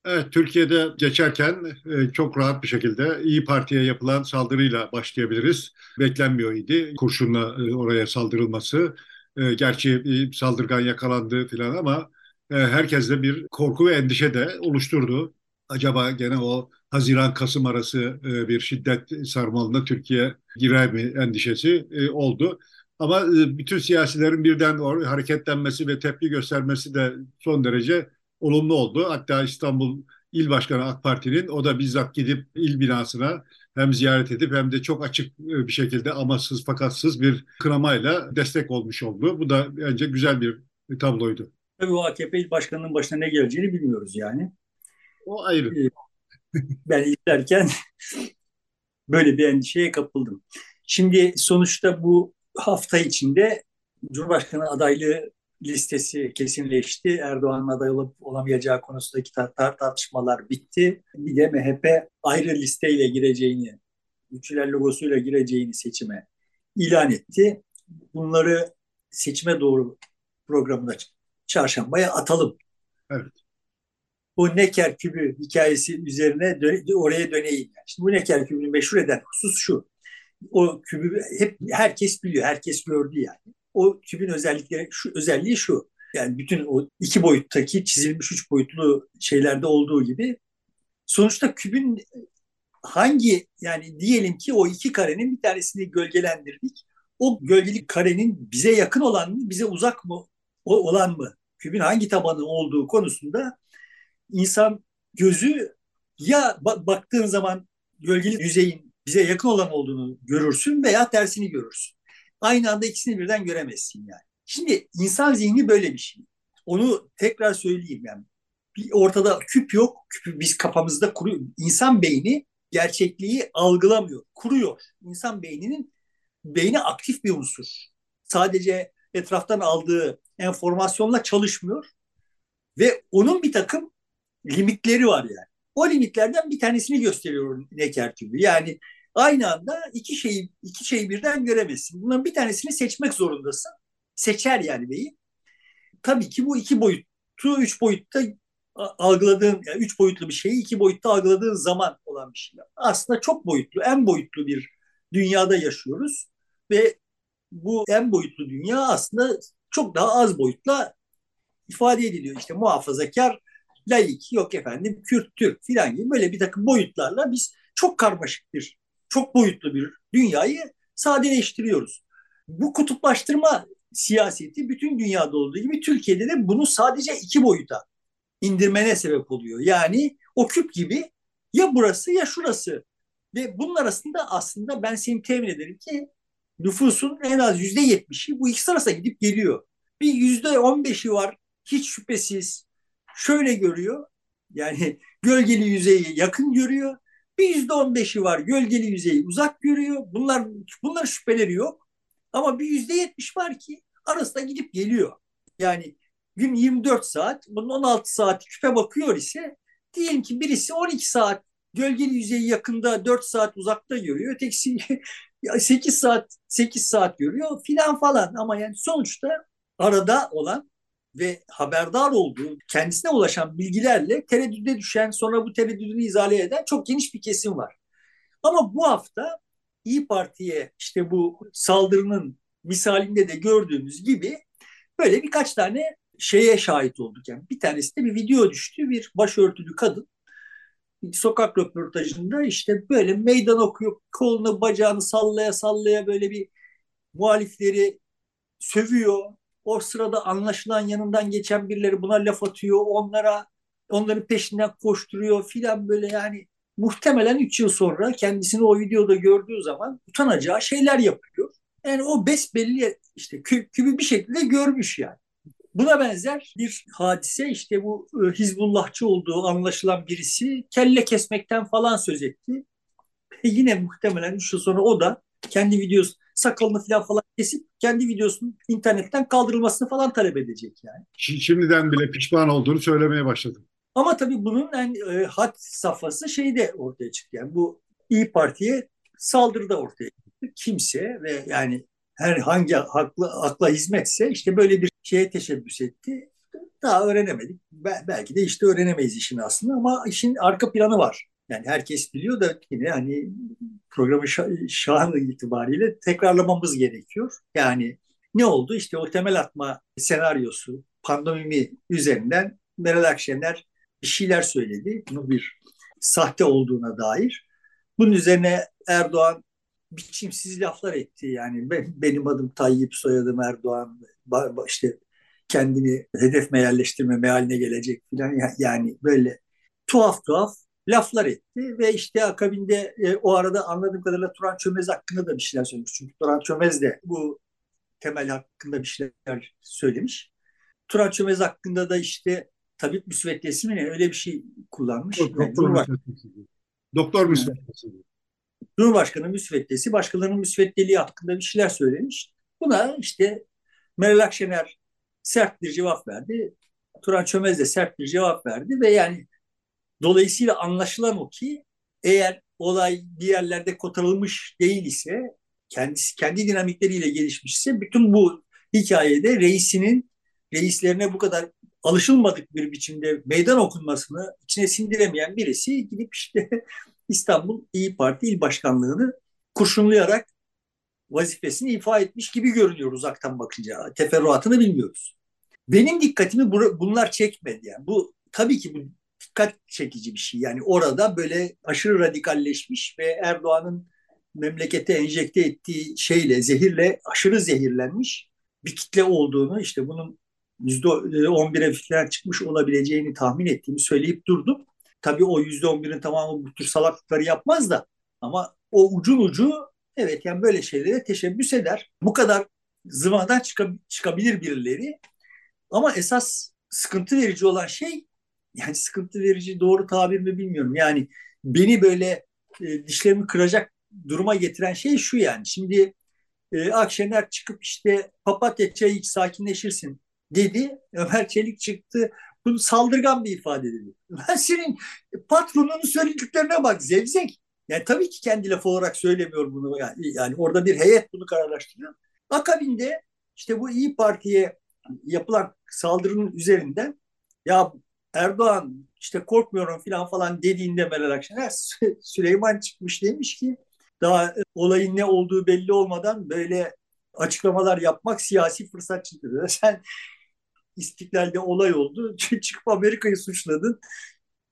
Evet, Türkiye'de geçerken e, çok rahat bir şekilde İyi Parti'ye yapılan saldırıyla başlayabiliriz. Beklenmiyor idi kurşunla e, oraya saldırılması. E, gerçi saldırgan yakalandı filan ama herkeste bir korku ve endişe de oluşturdu. Acaba gene o Haziran-Kasım arası bir şiddet sarmalına Türkiye girer mi endişesi oldu. Ama bütün siyasilerin birden hareketlenmesi ve tepki göstermesi de son derece olumlu oldu. Hatta İstanbul İl Başkanı AK Parti'nin o da bizzat gidip il binasına hem ziyaret edip hem de çok açık e, bir şekilde amaçsız fakatsız bir kınamayla destek olmuş oldu. Bu da bence güzel bir tabloydu. Tabii o AKP il başkanının başına ne geleceğini bilmiyoruz yani. O ayrı. Ee, ben izlerken böyle bir endişeye kapıldım. Şimdi sonuçta bu hafta içinde Cumhurbaşkanı adaylığı listesi kesinleşti. Erdoğan'ın aday olup olamayacağı konusundaki tar tartışmalar bitti. Bir de MHP ayrı listeyle gireceğini, üçler logosuyla gireceğini seçime ilan etti. Bunları seçime doğru programında çarşambaya atalım. Evet. Bu Neker kübü hikayesi üzerine dö oraya döneyim. Yani. Şimdi bu Neker kübünü meşhur eden husus şu. O kübü hep herkes biliyor, herkes gördü yani o kübün özellikleri şu özelliği şu. Yani bütün o iki boyuttaki çizilmiş üç boyutlu şeylerde olduğu gibi sonuçta kübün hangi yani diyelim ki o iki karenin bir tanesini gölgelendirdik. O gölgelik karenin bize yakın olan mı, bize uzak mı olan mı? Kübün hangi tabanı olduğu konusunda insan gözü ya baktığın zaman gölgeli yüzeyin bize yakın olan olduğunu görürsün veya tersini görürsün aynı anda ikisini birden göremezsin yani. Şimdi insan zihni böyle bir şey. Onu tekrar söyleyeyim yani. Bir ortada küp yok. Küpü biz kafamızda kuruyor. İnsan beyni gerçekliği algılamıyor, kuruyor. İnsan beyninin beyni aktif bir unsur. Sadece etraftan aldığı enformasyonla çalışmıyor. Ve onun bir takım limitleri var yani. O limitlerden bir tanesini gösteriyor Necker gibi. Yani aynı anda iki şeyi iki şeyi birden göremezsin. Bunların bir tanesini seçmek zorundasın. Seçer yani beyin. Tabii ki bu iki boyutlu, üç boyutta algıladığın, yani üç boyutlu bir şeyi iki boyutta algıladığın zaman olan bir şey. Aslında çok boyutlu, en boyutlu bir dünyada yaşıyoruz ve bu en boyutlu dünya aslında çok daha az boyutla ifade ediliyor. İşte muhafazakar, laik, yok efendim Kürt, Türk filan gibi böyle bir takım boyutlarla biz çok karmaşık bir çok boyutlu bir dünyayı sadeleştiriyoruz. Bu kutuplaştırma siyaseti bütün dünyada olduğu gibi Türkiye'de de bunu sadece iki boyuta indirmene sebep oluyor. Yani o küp gibi ya burası ya şurası. Ve bunun arasında aslında ben seni temin ederim ki nüfusun en az yüzde yetmişi bu ikisi arasında gidip geliyor. Bir yüzde on beşi var hiç şüphesiz şöyle görüyor. Yani gölgeli yüzeyi yakın görüyor. Bir yüzde on beşi var gölgeli yüzeyi uzak görüyor. Bunlar bunlar şüpheleri yok. Ama bir yüzde yetmiş var ki arasında gidip geliyor. Yani gün 24 saat, bunun 16 saat küpe bakıyor ise diyelim ki birisi 12 saat gölgeli yüzeyi yakında 4 saat uzakta görüyor. Ötekisi 8 saat 8 saat görüyor filan falan ama yani sonuçta arada olan ve haberdar olduğu, kendisine ulaşan bilgilerle tereddüde düşen, sonra bu tereddüdünü izale eden çok geniş bir kesim var. Ama bu hafta İyi Parti'ye işte bu saldırının misalinde de gördüğümüz gibi böyle birkaç tane şeye şahit olduk. Yani bir tanesi de bir video düştü. Bir başörtülü kadın sokak röportajında işte böyle meydan okuyor. Kolunu bacağını sallaya sallaya böyle bir muhalifleri sövüyor. O sırada anlaşılan yanından geçen birileri buna laf atıyor. Onlara onların peşinden koşturuyor filan böyle yani muhtemelen 3 yıl sonra kendisini o videoda gördüğü zaman utanacağı şeyler yapıyor. Yani o besbelli işte kübü bir şekilde görmüş yani. Buna benzer bir hadise işte bu e, Hizbullahçı olduğu anlaşılan birisi kelle kesmekten falan söz etti. E yine muhtemelen 3 yıl sonra o da kendi videosu sakalını falan falan kesip kendi videosunun internetten kaldırılmasını falan talep edecek yani. Şimdiden bile pişman olduğunu söylemeye başladım. Ama tabii bunun en e, hat safhası şeyde ortaya çıktı. Yani bu İyi Parti'ye saldırıda ortaya çıktı. Kimse ve yani her hangi haklı, akla hizmetse işte böyle bir şeye teşebbüs etti. Daha öğrenemedik. Belki de işte öğrenemeyiz işin aslında ama işin arka planı var. Yani herkes biliyor da yine hani programı şahı itibariyle tekrarlamamız gerekiyor. Yani ne oldu? İşte o temel atma senaryosu, pandemi üzerinden Meral Akşener bir şeyler söyledi. Bunu bir sahte olduğuna dair. Bunun üzerine Erdoğan biçimsiz laflar etti. Yani ben, benim adım Tayyip, soyadım Erdoğan. işte kendini hedef yerleştirme mealine gelecek falan. Yani böyle tuhaf tuhaf laflar etti ve işte akabinde e, o arada anladığım kadarıyla Turan Çömez hakkında da bir şeyler söylemiş. Çünkü Turan Çömez de bu temel hakkında bir şeyler söylemiş. Turan Çömez hakkında da işte tabip müsveddesi mi ne öyle bir şey kullanmış. Doktor, yani, Cumhurbaşkanı. Doktor müsveddesi. Cumhurbaşkanı müsveddesi başkalarının müsveddeliği hakkında bir şeyler söylemiş. Buna işte Meral Akşener sert bir cevap verdi. Turan Çömez de sert bir cevap verdi ve yani dolayısıyla anlaşılan o ki eğer olay bir yerlerde kotarılmış değil ise kendisi kendi dinamikleriyle gelişmişse bütün bu hikayede reisinin reislerine bu kadar alışılmadık bir biçimde meydan okunmasını içine sindiremeyen birisi gidip işte İstanbul İyi Parti İl Başkanlığı'nı kurşunlayarak vazifesini ifa etmiş gibi görünüyor uzaktan bakınca. Teferruatını bilmiyoruz. Benim dikkatimi bunlar çekmedi. Yani bu tabii ki bu dikkat çekici bir şey. Yani orada böyle aşırı radikalleşmiş ve Erdoğan'ın memlekete enjekte ettiği şeyle, zehirle aşırı zehirlenmiş bir kitle olduğunu işte bunun %11'e falan çıkmış olabileceğini tahmin ettiğimi söyleyip durdum. Tabii o %11'in tamamı bu tür salaklıkları yapmaz da ama o ucun ucu evet yani böyle şeylere teşebbüs eder. Bu kadar zıvadan çıkabilir birileri ama esas sıkıntı verici olan şey yani sıkıntı verici doğru tabir mi bilmiyorum. Yani beni böyle e, dişlerimi kıracak duruma getiren şey şu yani. Şimdi e, Akşener çıkıp işte papatya çayı iç sakinleşirsin dedi. Ömer Çelik çıktı. Bu saldırgan bir ifade dedi. Ben senin patronunun söylediklerine bak zevzek. Yani tabii ki kendi lafı olarak söylemiyor bunu. Yani, yani orada bir heyet bunu kararlaştırıyor. Akabinde işte bu İyi Parti'ye yapılan saldırının üzerinden ya Erdoğan işte korkmuyorum falan falan dediğinde Meral Akşener Süleyman çıkmış demiş ki daha olayın ne olduğu belli olmadan böyle açıklamalar yapmak siyasi fırsatçıdır. Sen İstiklal'de olay oldu. Çıkıp Amerika'yı suçladın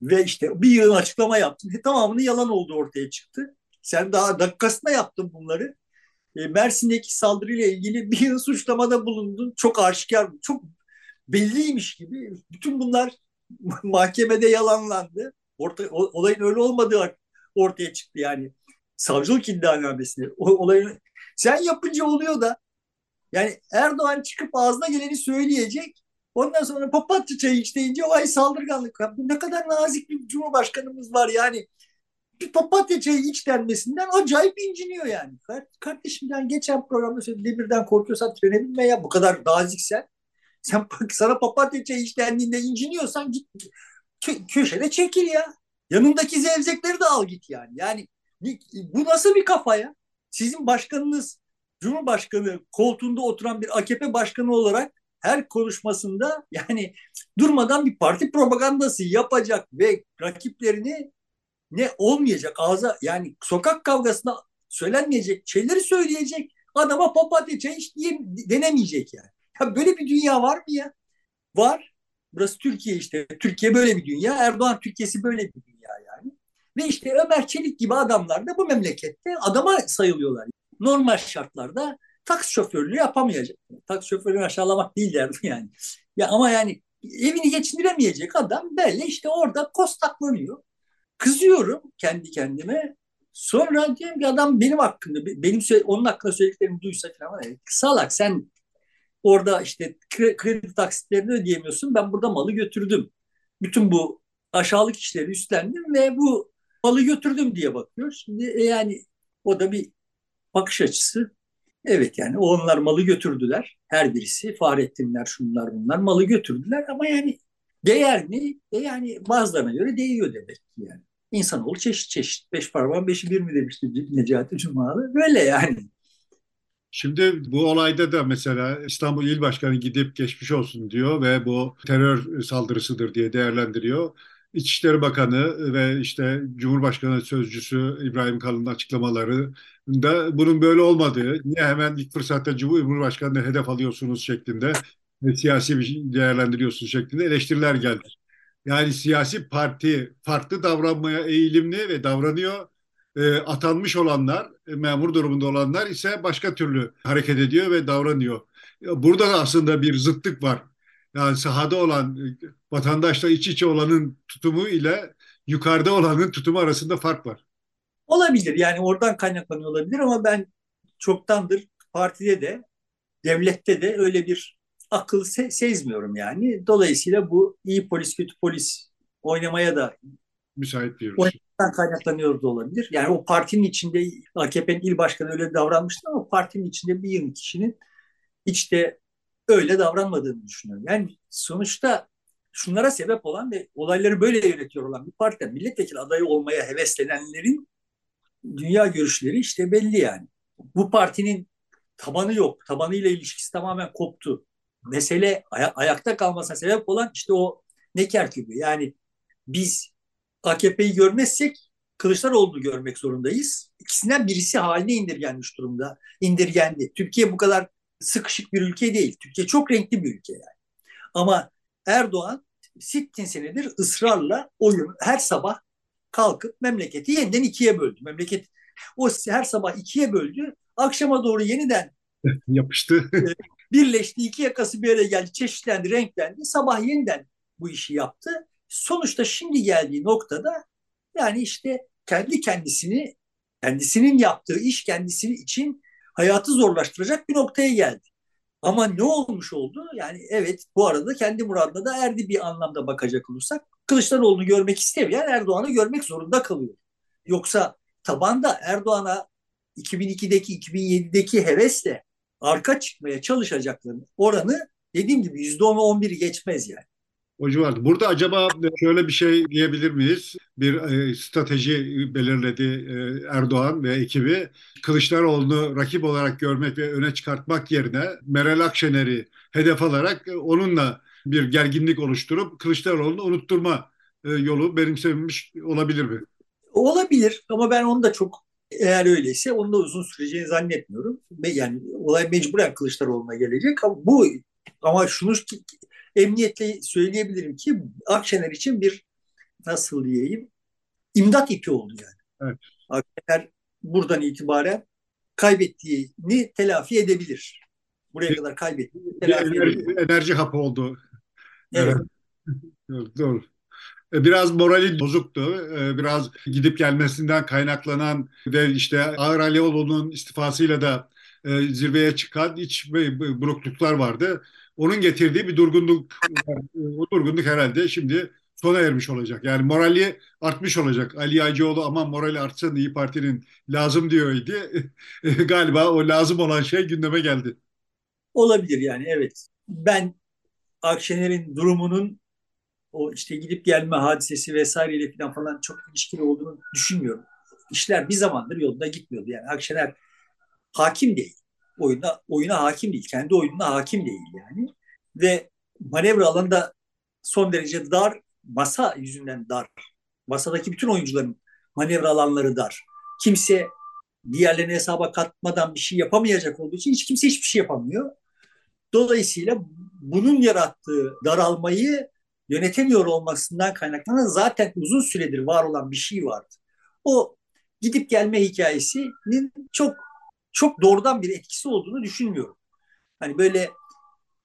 ve işte bir yığın açıklama yaptın. E, tamamını yalan oldu ortaya çıktı. Sen daha dakikasına yaptın bunları. E, Mersin'deki saldırıyla ilgili bir yıl suçlamada bulundun. Çok aşikar, çok belliymiş gibi. Bütün bunlar mahkemede yalanlandı. Orta, olayın öyle olmadığı ortaya çıktı yani. Savcılık iddianamesinde. Olayın sen yapınca oluyor da yani Erdoğan çıkıp ağzına geleni söyleyecek. Ondan sonra papatya çayı iç deyince vay saldırganlık. Bu ne kadar nazik bir cumhurbaşkanımız var yani. Bir papatya çayı iç denmesinden acayip inciniyor yani. Kardeşim yani geçen programda söyledim demirden korkuyorsan trene binme ya bu kadar naziksen. Sen sana papatya çayı iç dendiğinde inciniyorsan git kö köşede çekil ya. Yanındaki zevzekleri de al git yani. Yani bu nasıl bir kafa ya? Sizin başkanınız Cumhurbaşkanı koltuğunda oturan bir AKP başkanı olarak her konuşmasında yani durmadan bir parti propagandası yapacak ve rakiplerini ne olmayacak ağza yani sokak kavgasında söylenmeyecek şeyleri söyleyecek adama papatya çay iç diye denemeyecek yani. Ya böyle bir dünya var mı ya? Var. Burası Türkiye işte. Türkiye böyle bir dünya. Erdoğan Türkiye'si böyle bir dünya yani. Ve işte Ömer Çelik gibi adamlar da bu memlekette adama sayılıyorlar. Normal şartlarda taksi şoförlüğü yapamayacak. Taksi şoförünü aşağılamak değil derdim yani. Ya ama yani evini geçindiremeyecek adam belli işte orada kostaklanıyor. Kızıyorum kendi kendime. Sonra diyorum ki adam benim hakkında, benim onun hakkında söylediklerimi duysa falan. Yani, salak sen orada işte kredi taksitlerini ödeyemiyorsun. Ben burada malı götürdüm. Bütün bu aşağılık işleri üstlendim ve bu malı götürdüm diye bakıyor. Şimdi e, yani o da bir bakış açısı. Evet yani onlar malı götürdüler. Her birisi Fahrettinler şunlar bunlar malı götürdüler ama yani değer mi? E yani bazılarına göre değiyor demek ki yani. İnsanoğlu çeşit çeşit. Beş parmağın beşi bir mi demişti Necati Cumalı. Böyle yani. Şimdi bu olayda da mesela İstanbul İl Başkanı gidip geçmiş olsun diyor ve bu terör saldırısıdır diye değerlendiriyor. İçişleri Bakanı ve işte Cumhurbaşkanı Sözcüsü İbrahim Kalın'ın açıklamaları da bunun böyle olmadığı, niye hemen ilk fırsatta Cumhurbaşkanı'nı hedef alıyorsunuz şeklinde ve siyasi bir değerlendiriyorsunuz şeklinde eleştiriler geldi. Yani siyasi parti farklı davranmaya eğilimli ve davranıyor. E, atanmış olanlar, e, memur durumunda olanlar ise başka türlü hareket ediyor ve davranıyor. Burada da aslında bir zıtlık var. Yani sahada olan e, vatandaşla iç içe olanın tutumu ile yukarıda olanın tutumu arasında fark var. Olabilir yani oradan kaynaklanıyor olabilir ama ben çoktandır partide de devlette de öyle bir akıl se sezmiyorum yani. Dolayısıyla bu iyi polis kötü polis oynamaya da müsait bir oynamaktan kaynaklanıyor da olabilir. Yani o partinin içinde AKP'nin il başkanı öyle davranmıştı ama partinin içinde bir yığın kişinin içte öyle davranmadığını düşünüyorum. Yani sonuçta şunlara sebep olan ve olayları böyle yönetiyor olan bir partiden milletvekili adayı olmaya heveslenenlerin dünya görüşleri işte belli yani. Bu partinin tabanı yok. Tabanıyla ilişkisi tamamen koptu. Mesele ay- ayakta kalmasına sebep olan işte o neker kübü. Yani biz AKP'yi görmezsek Kılıçdaroğlu'nu görmek zorundayız. İkisinden birisi haline indirgenmiş durumda. İndirgendi. Türkiye bu kadar sıkışık bir ülke değil. Türkiye çok renkli bir ülke yani. Ama Erdoğan sittin senedir ısrarla oyun her sabah kalkıp memleketi yeniden ikiye böldü. Memleket o her sabah ikiye böldü. Akşama doğru yeniden yapıştı. E, birleşti. iki yakası bir yere geldi. Çeşitlendi, renklendi. Sabah yeniden bu işi yaptı. Sonuçta şimdi geldiği noktada yani işte kendi kendisini kendisinin yaptığı iş kendisi için hayatı zorlaştıracak bir noktaya geldi. Ama ne olmuş oldu? Yani evet bu arada kendi muradına da erdi bir anlamda bakacak olursak. Kılıçdaroğlu'nu görmek istemeyen Erdoğan'ı görmek zorunda kalıyor. Yoksa tabanda Erdoğan'a 2002'deki 2007'deki hevesle arka çıkmaya çalışacakların oranı dediğim gibi %10'u 11'i geçmez yani. O civarda. Burada acaba şöyle bir şey diyebilir miyiz? Bir e, strateji belirledi e, Erdoğan ve ekibi. Kılıçdaroğlu'nu rakip olarak görmek ve öne çıkartmak yerine Meral Akşener'i hedef alarak e, onunla bir gerginlik oluşturup Kılıçdaroğlu'nu unutturma e, yolu benimsemiş olabilir mi? Olabilir ama ben onu da çok eğer öyleyse onun da uzun süreceğini zannetmiyorum. Yani olay mecburen Kılıçdaroğlu'na gelecek ama bu ama şunu emniyetle söyleyebilirim ki Akşener için bir nasıl diyeyim imdat ipi oldu yani. Evet. Akşener buradan itibaren kaybettiğini telafi edebilir. Buraya bir, kadar kaybettiğini telafi enerji, edebilir. Enerji hapı oldu. Evet. evet. Doğru. E, biraz morali bozuktu. E, biraz gidip gelmesinden kaynaklanan ve işte Ağır Alioğlu'nun istifasıyla da e, zirveye çıkan iç burukluklar vardı onun getirdiği bir durgunluk o durgunluk herhalde şimdi sona ermiş olacak. Yani morali artmış olacak. Ali Yaycıoğlu aman morali artsın İyi Parti'nin lazım diyordu. Galiba o lazım olan şey gündeme geldi. Olabilir yani evet. Ben Akşener'in durumunun o işte gidip gelme hadisesi vesaireyle falan falan çok ilişkili olduğunu düşünmüyorum. İşler bir zamandır yolunda gitmiyordu. Yani Akşener hakim değil. Oyuna, oyuna hakim değil. Kendi oyununa hakim değil yani. Ve manevra alanında son derece dar, masa yüzünden dar. Masadaki bütün oyuncuların manevra alanları dar. Kimse diğerlerini hesaba katmadan bir şey yapamayacak olduğu için hiç kimse hiçbir şey yapamıyor. Dolayısıyla bunun yarattığı daralmayı yönetemiyor olmasından kaynaklanan zaten uzun süredir var olan bir şey vardı. O gidip gelme hikayesinin çok çok doğrudan bir etkisi olduğunu düşünmüyorum. Hani böyle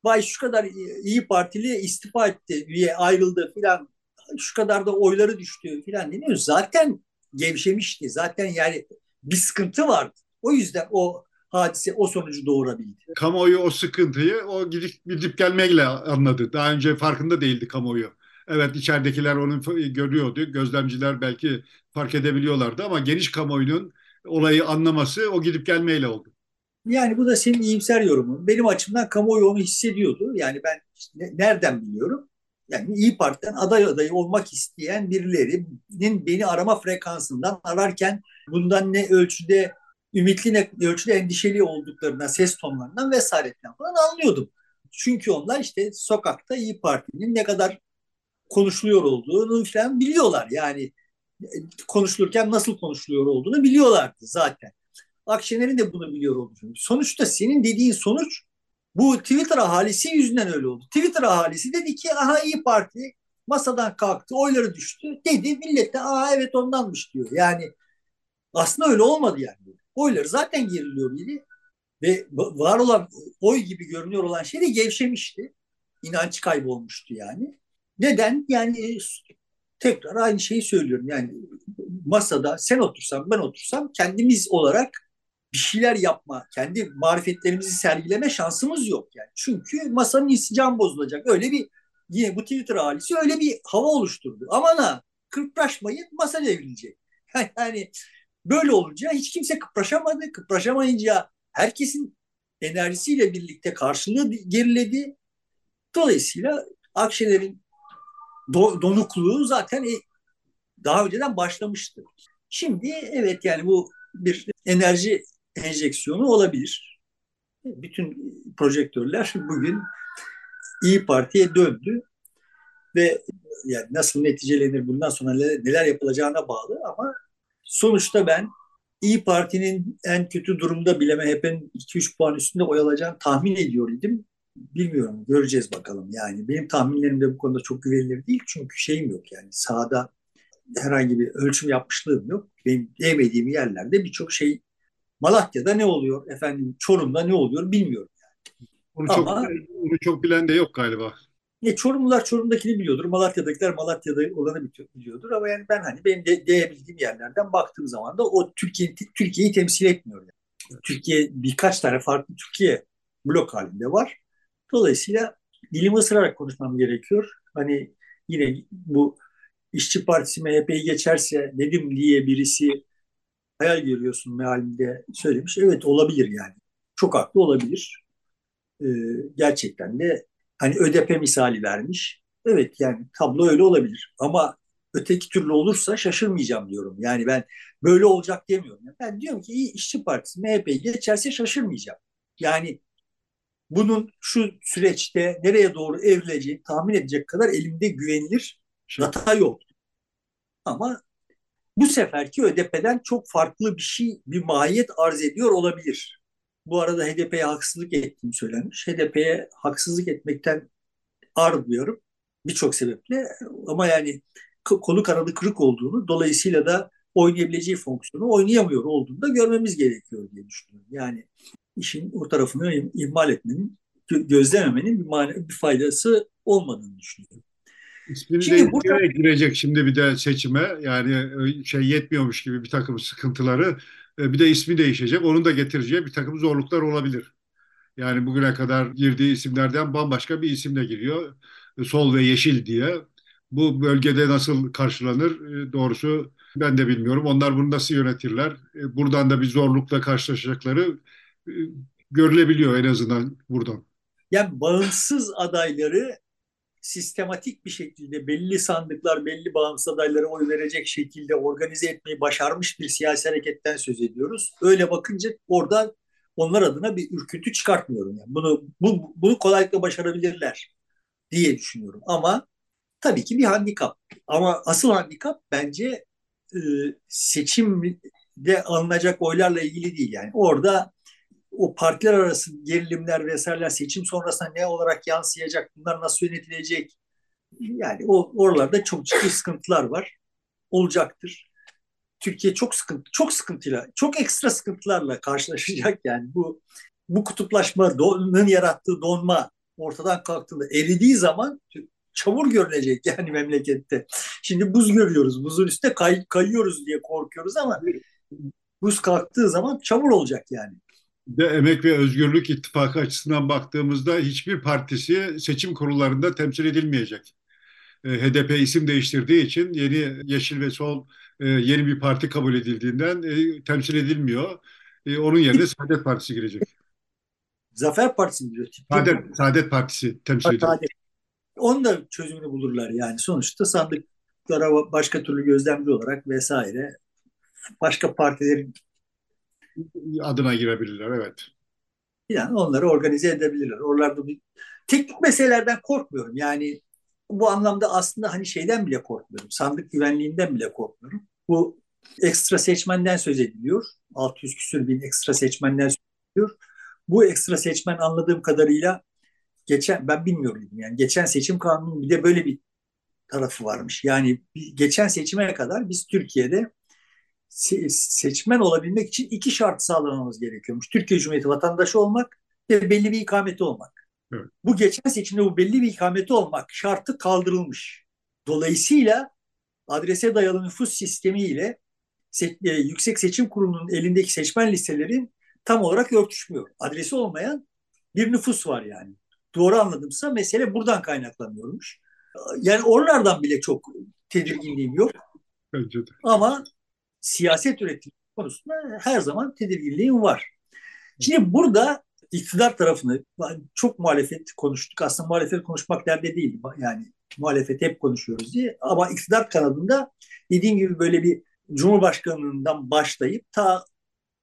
vay şu kadar iyi Partili istifa etti, üye ayrıldı filan, şu kadar da oyları düştü filan deniyor. Zaten gevşemişti. Zaten yani bir sıkıntı vardı. O yüzden o hadise o sonucu doğurabildi. Kamuoyu o sıkıntıyı o gidip, gidip gelmekle anladı. Daha önce farkında değildi kamuoyu. Evet içeridekiler onu görüyordu. Gözlemciler belki fark edebiliyorlardı ama geniş kamuoyunun olayı anlaması o gidip gelmeyle oldu. Yani bu da senin iyimser yorumun. Benim açımdan kamuoyu onu hissediyordu. Yani ben işte nereden biliyorum? Yani İyi Parti'den aday adayı olmak isteyen birilerinin beni arama frekansından ararken bundan ne ölçüde ümitli ne ölçüde endişeli olduklarından, ses tonlarından vesaireten falan anlıyordum. Çünkü onlar işte sokakta İyi Parti'nin ne kadar konuşuluyor olduğunu falan biliyorlar. Yani konuşulurken nasıl konuşuluyor olduğunu biliyorlardı zaten. Akşener'in de bunu biliyor olduğunu. Sonuçta senin dediğin sonuç bu Twitter ahalisi yüzünden öyle oldu. Twitter ahalisi dedi ki aha İyi Parti masadan kalktı, oyları düştü dedi. Millet de aha evet ondanmış diyor. Yani aslında öyle olmadı yani. Oyları zaten geriliyor idi. Ve var olan oy gibi görünüyor olan şey de gevşemişti. İnanç kaybolmuştu yani. Neden? Yani tekrar aynı şeyi söylüyorum. Yani masada sen otursan ben otursam kendimiz olarak bir şeyler yapma, kendi marifetlerimizi sergileme şansımız yok yani. Çünkü masanın isticam bozulacak. Öyle bir yine bu Twitter ailesi öyle bir hava oluşturdu. Aman ha kırpraşmayın masa devrilecek. Yani böyle olunca hiç kimse kıpraşamadı. Kıpraşamayınca herkesin enerjisiyle birlikte karşılığı geriledi. Dolayısıyla Akşener'in do, donukluğu zaten e, daha önceden başlamıştı. Şimdi evet yani bu bir enerji enjeksiyonu olabilir. Bütün projektörler bugün İyi Parti'ye döndü ve yani nasıl neticelenir bundan sonra neler yapılacağına bağlı ama sonuçta ben İyi Parti'nin en kötü durumda bile MHP'nin 2-3 puan üstünde oy alacağını tahmin ediyor idim. Bilmiyorum, göreceğiz bakalım. Yani benim tahminlerim de bu konuda çok güvenilir değil çünkü şeyim yok yani sahada herhangi bir ölçüm yapmışlığım yok. Benim değmediğim yerlerde birçok şey Malatya'da ne oluyor, efendim Çorum'da ne oluyor bilmiyorum. Yani. Onu, Ama, çok, onu çok bilen de yok galiba. Ne Çorumlular Çorum'dakini biliyordur. Malatya'dakiler Malatya'da olanı biliyordur. Ama yani ben hani benim de değebildiğim yerlerden baktığım zaman da o Türkiye Türkiye'yi temsil etmiyor. Yani. Türkiye birkaç tane farklı Türkiye blok halinde var. Dolayısıyla dilimi ısırarak konuşmam gerekiyor. Hani yine bu İşçi Partisi MHP'yi geçerse Nedim diye birisi hayal görüyorsun mealinde söylemiş. Evet olabilir yani. Çok haklı olabilir. Ee, gerçekten de hani ÖDP misali vermiş. Evet yani tablo öyle olabilir. Ama öteki türlü olursa şaşırmayacağım diyorum. Yani ben böyle olacak demiyorum. Ben diyorum ki iyi İşçi Partisi MHP'yi geçerse şaşırmayacağım. Yani bunun şu süreçte nereye doğru evrileceğini tahmin edecek kadar elimde güvenilir data yok. Ama bu seferki ÖDP'den çok farklı bir şey, bir mahiyet arz ediyor olabilir. Bu arada HDP'ye haksızlık ettiğim söylenmiş. HDP'ye haksızlık etmekten ar duyuyorum birçok sebeple ama yani kolu kanadı kırık olduğunu dolayısıyla da oynayabileceği fonksiyonu oynayamıyor olduğunu da görmemiz gerekiyor diye düşünüyorum. Yani işin o tarafını ihmal etmenin, gözlememenin bir, mani, bir faydası olmadığını düşünüyorum. İsmini şimdi burada... girecek şimdi bir de seçime. Yani e, şey yetmiyormuş gibi bir takım sıkıntıları. E, bir de ismi değişecek. Onun da getireceği bir takım zorluklar olabilir. Yani bugüne kadar girdiği isimlerden bambaşka bir isimle giriyor. E, Sol ve Yeşil diye. Bu bölgede nasıl karşılanır doğrusu ben de bilmiyorum. Onlar bunu nasıl yönetirler? Buradan da bir zorlukla karşılaşacakları görülebiliyor en azından buradan. Yani bağımsız adayları sistematik bir şekilde belli sandıklar, belli bağımsız adaylara oy verecek şekilde organize etmeyi başarmış bir siyasi hareketten söz ediyoruz. Öyle bakınca orada onlar adına bir ürkütü çıkartmıyorum. Yani bunu bu, bunu kolaylıkla başarabilirler diye düşünüyorum. Ama tabii ki bir handikap. Ama asıl handikap bence e, seçimde alınacak oylarla ilgili değil. Yani orada o partiler arası gerilimler vesaireler seçim sonrasında ne olarak yansıyacak, bunlar nasıl yönetilecek? Yani o oralarda çok ciddi sıkıntılar var. Olacaktır. Türkiye çok sıkıntı, çok sıkıntıyla, çok ekstra sıkıntılarla karşılaşacak yani bu bu kutuplaşmanın yarattığı donma ortadan kalktığında eridiği zaman çamur görünecek yani memlekette. Şimdi buz görüyoruz. Buzun üstüne kay, kayıyoruz diye korkuyoruz ama buz kalktığı zaman çamur olacak yani de Emek ve Özgürlük İttifakı açısından baktığımızda hiçbir partisi seçim kurullarında temsil edilmeyecek. E, HDP isim değiştirdiği için yeni Yeşil ve Sol e, yeni bir parti kabul edildiğinden e, temsil edilmiyor. Onun yerine Saadet Partisi girecek. Zafer Partisi mi diyor? Saadet, Saadet Partisi temsil ediyor. Saadet. Onun da çözümünü bulurlar yani. Sonuçta sandıklara başka türlü gözlemci olarak vesaire başka partilerin adına girebilirler evet. Yani onları organize edebilirler. Oralarda bir teknik meselelerden korkmuyorum. Yani bu anlamda aslında hani şeyden bile korkmuyorum. Sandık güvenliğinden bile korkmuyorum. Bu ekstra seçmenden söz ediliyor. 600 küsür bin ekstra seçmenden söz ediliyor. Bu ekstra seçmen anladığım kadarıyla geçen ben bilmiyorum yani geçen seçim kanunun bir de böyle bir tarafı varmış. Yani geçen seçime kadar biz Türkiye'de seçmen olabilmek için iki şart sağlamamız gerekiyormuş. Türkiye Cumhuriyeti vatandaşı olmak ve belli bir ikameti olmak. Evet. Bu geçen seçimde bu belli bir ikameti olmak şartı kaldırılmış. Dolayısıyla adrese dayalı nüfus sistemiyle se e, Yüksek Seçim Kurulu'nun elindeki seçmen listeleri tam olarak örtüşmüyor. Adresi olmayan bir nüfus var yani. Doğru anladımsa mesele buradan kaynaklanıyormuş. Yani oralardan bile çok tedirginliğim yok. Bence de. Ama siyaset üretimi konusunda her zaman tedirginliğim var. Şimdi burada iktidar tarafını çok muhalefet konuştuk. Aslında muhalefet konuşmak derde değil. Yani muhalefet hep konuşuyoruz diye. Ama iktidar kanadında dediğim gibi böyle bir Cumhurbaşkanlığından başlayıp ta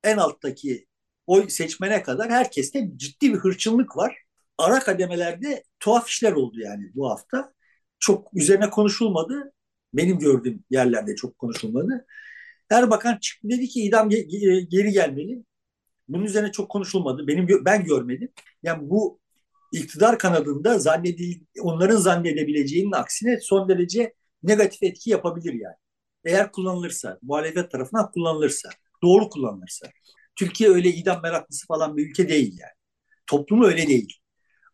en alttaki oy seçmene kadar herkeste ciddi bir hırçınlık var. Ara kademelerde tuhaf işler oldu yani bu hafta. Çok üzerine konuşulmadı. Benim gördüğüm yerlerde çok konuşulmadı. Erbakan çıktı dedi ki idam geri gelmeli. Bunun üzerine çok konuşulmadı. Benim ben görmedim. Yani bu iktidar kanadında zannedil onların zannedebileceğinin aksine son derece negatif etki yapabilir yani. Eğer kullanılırsa, muhalefet tarafından kullanılırsa, doğru kullanılırsa. Türkiye öyle idam meraklısı falan bir ülke değil yani. Toplumu öyle değil.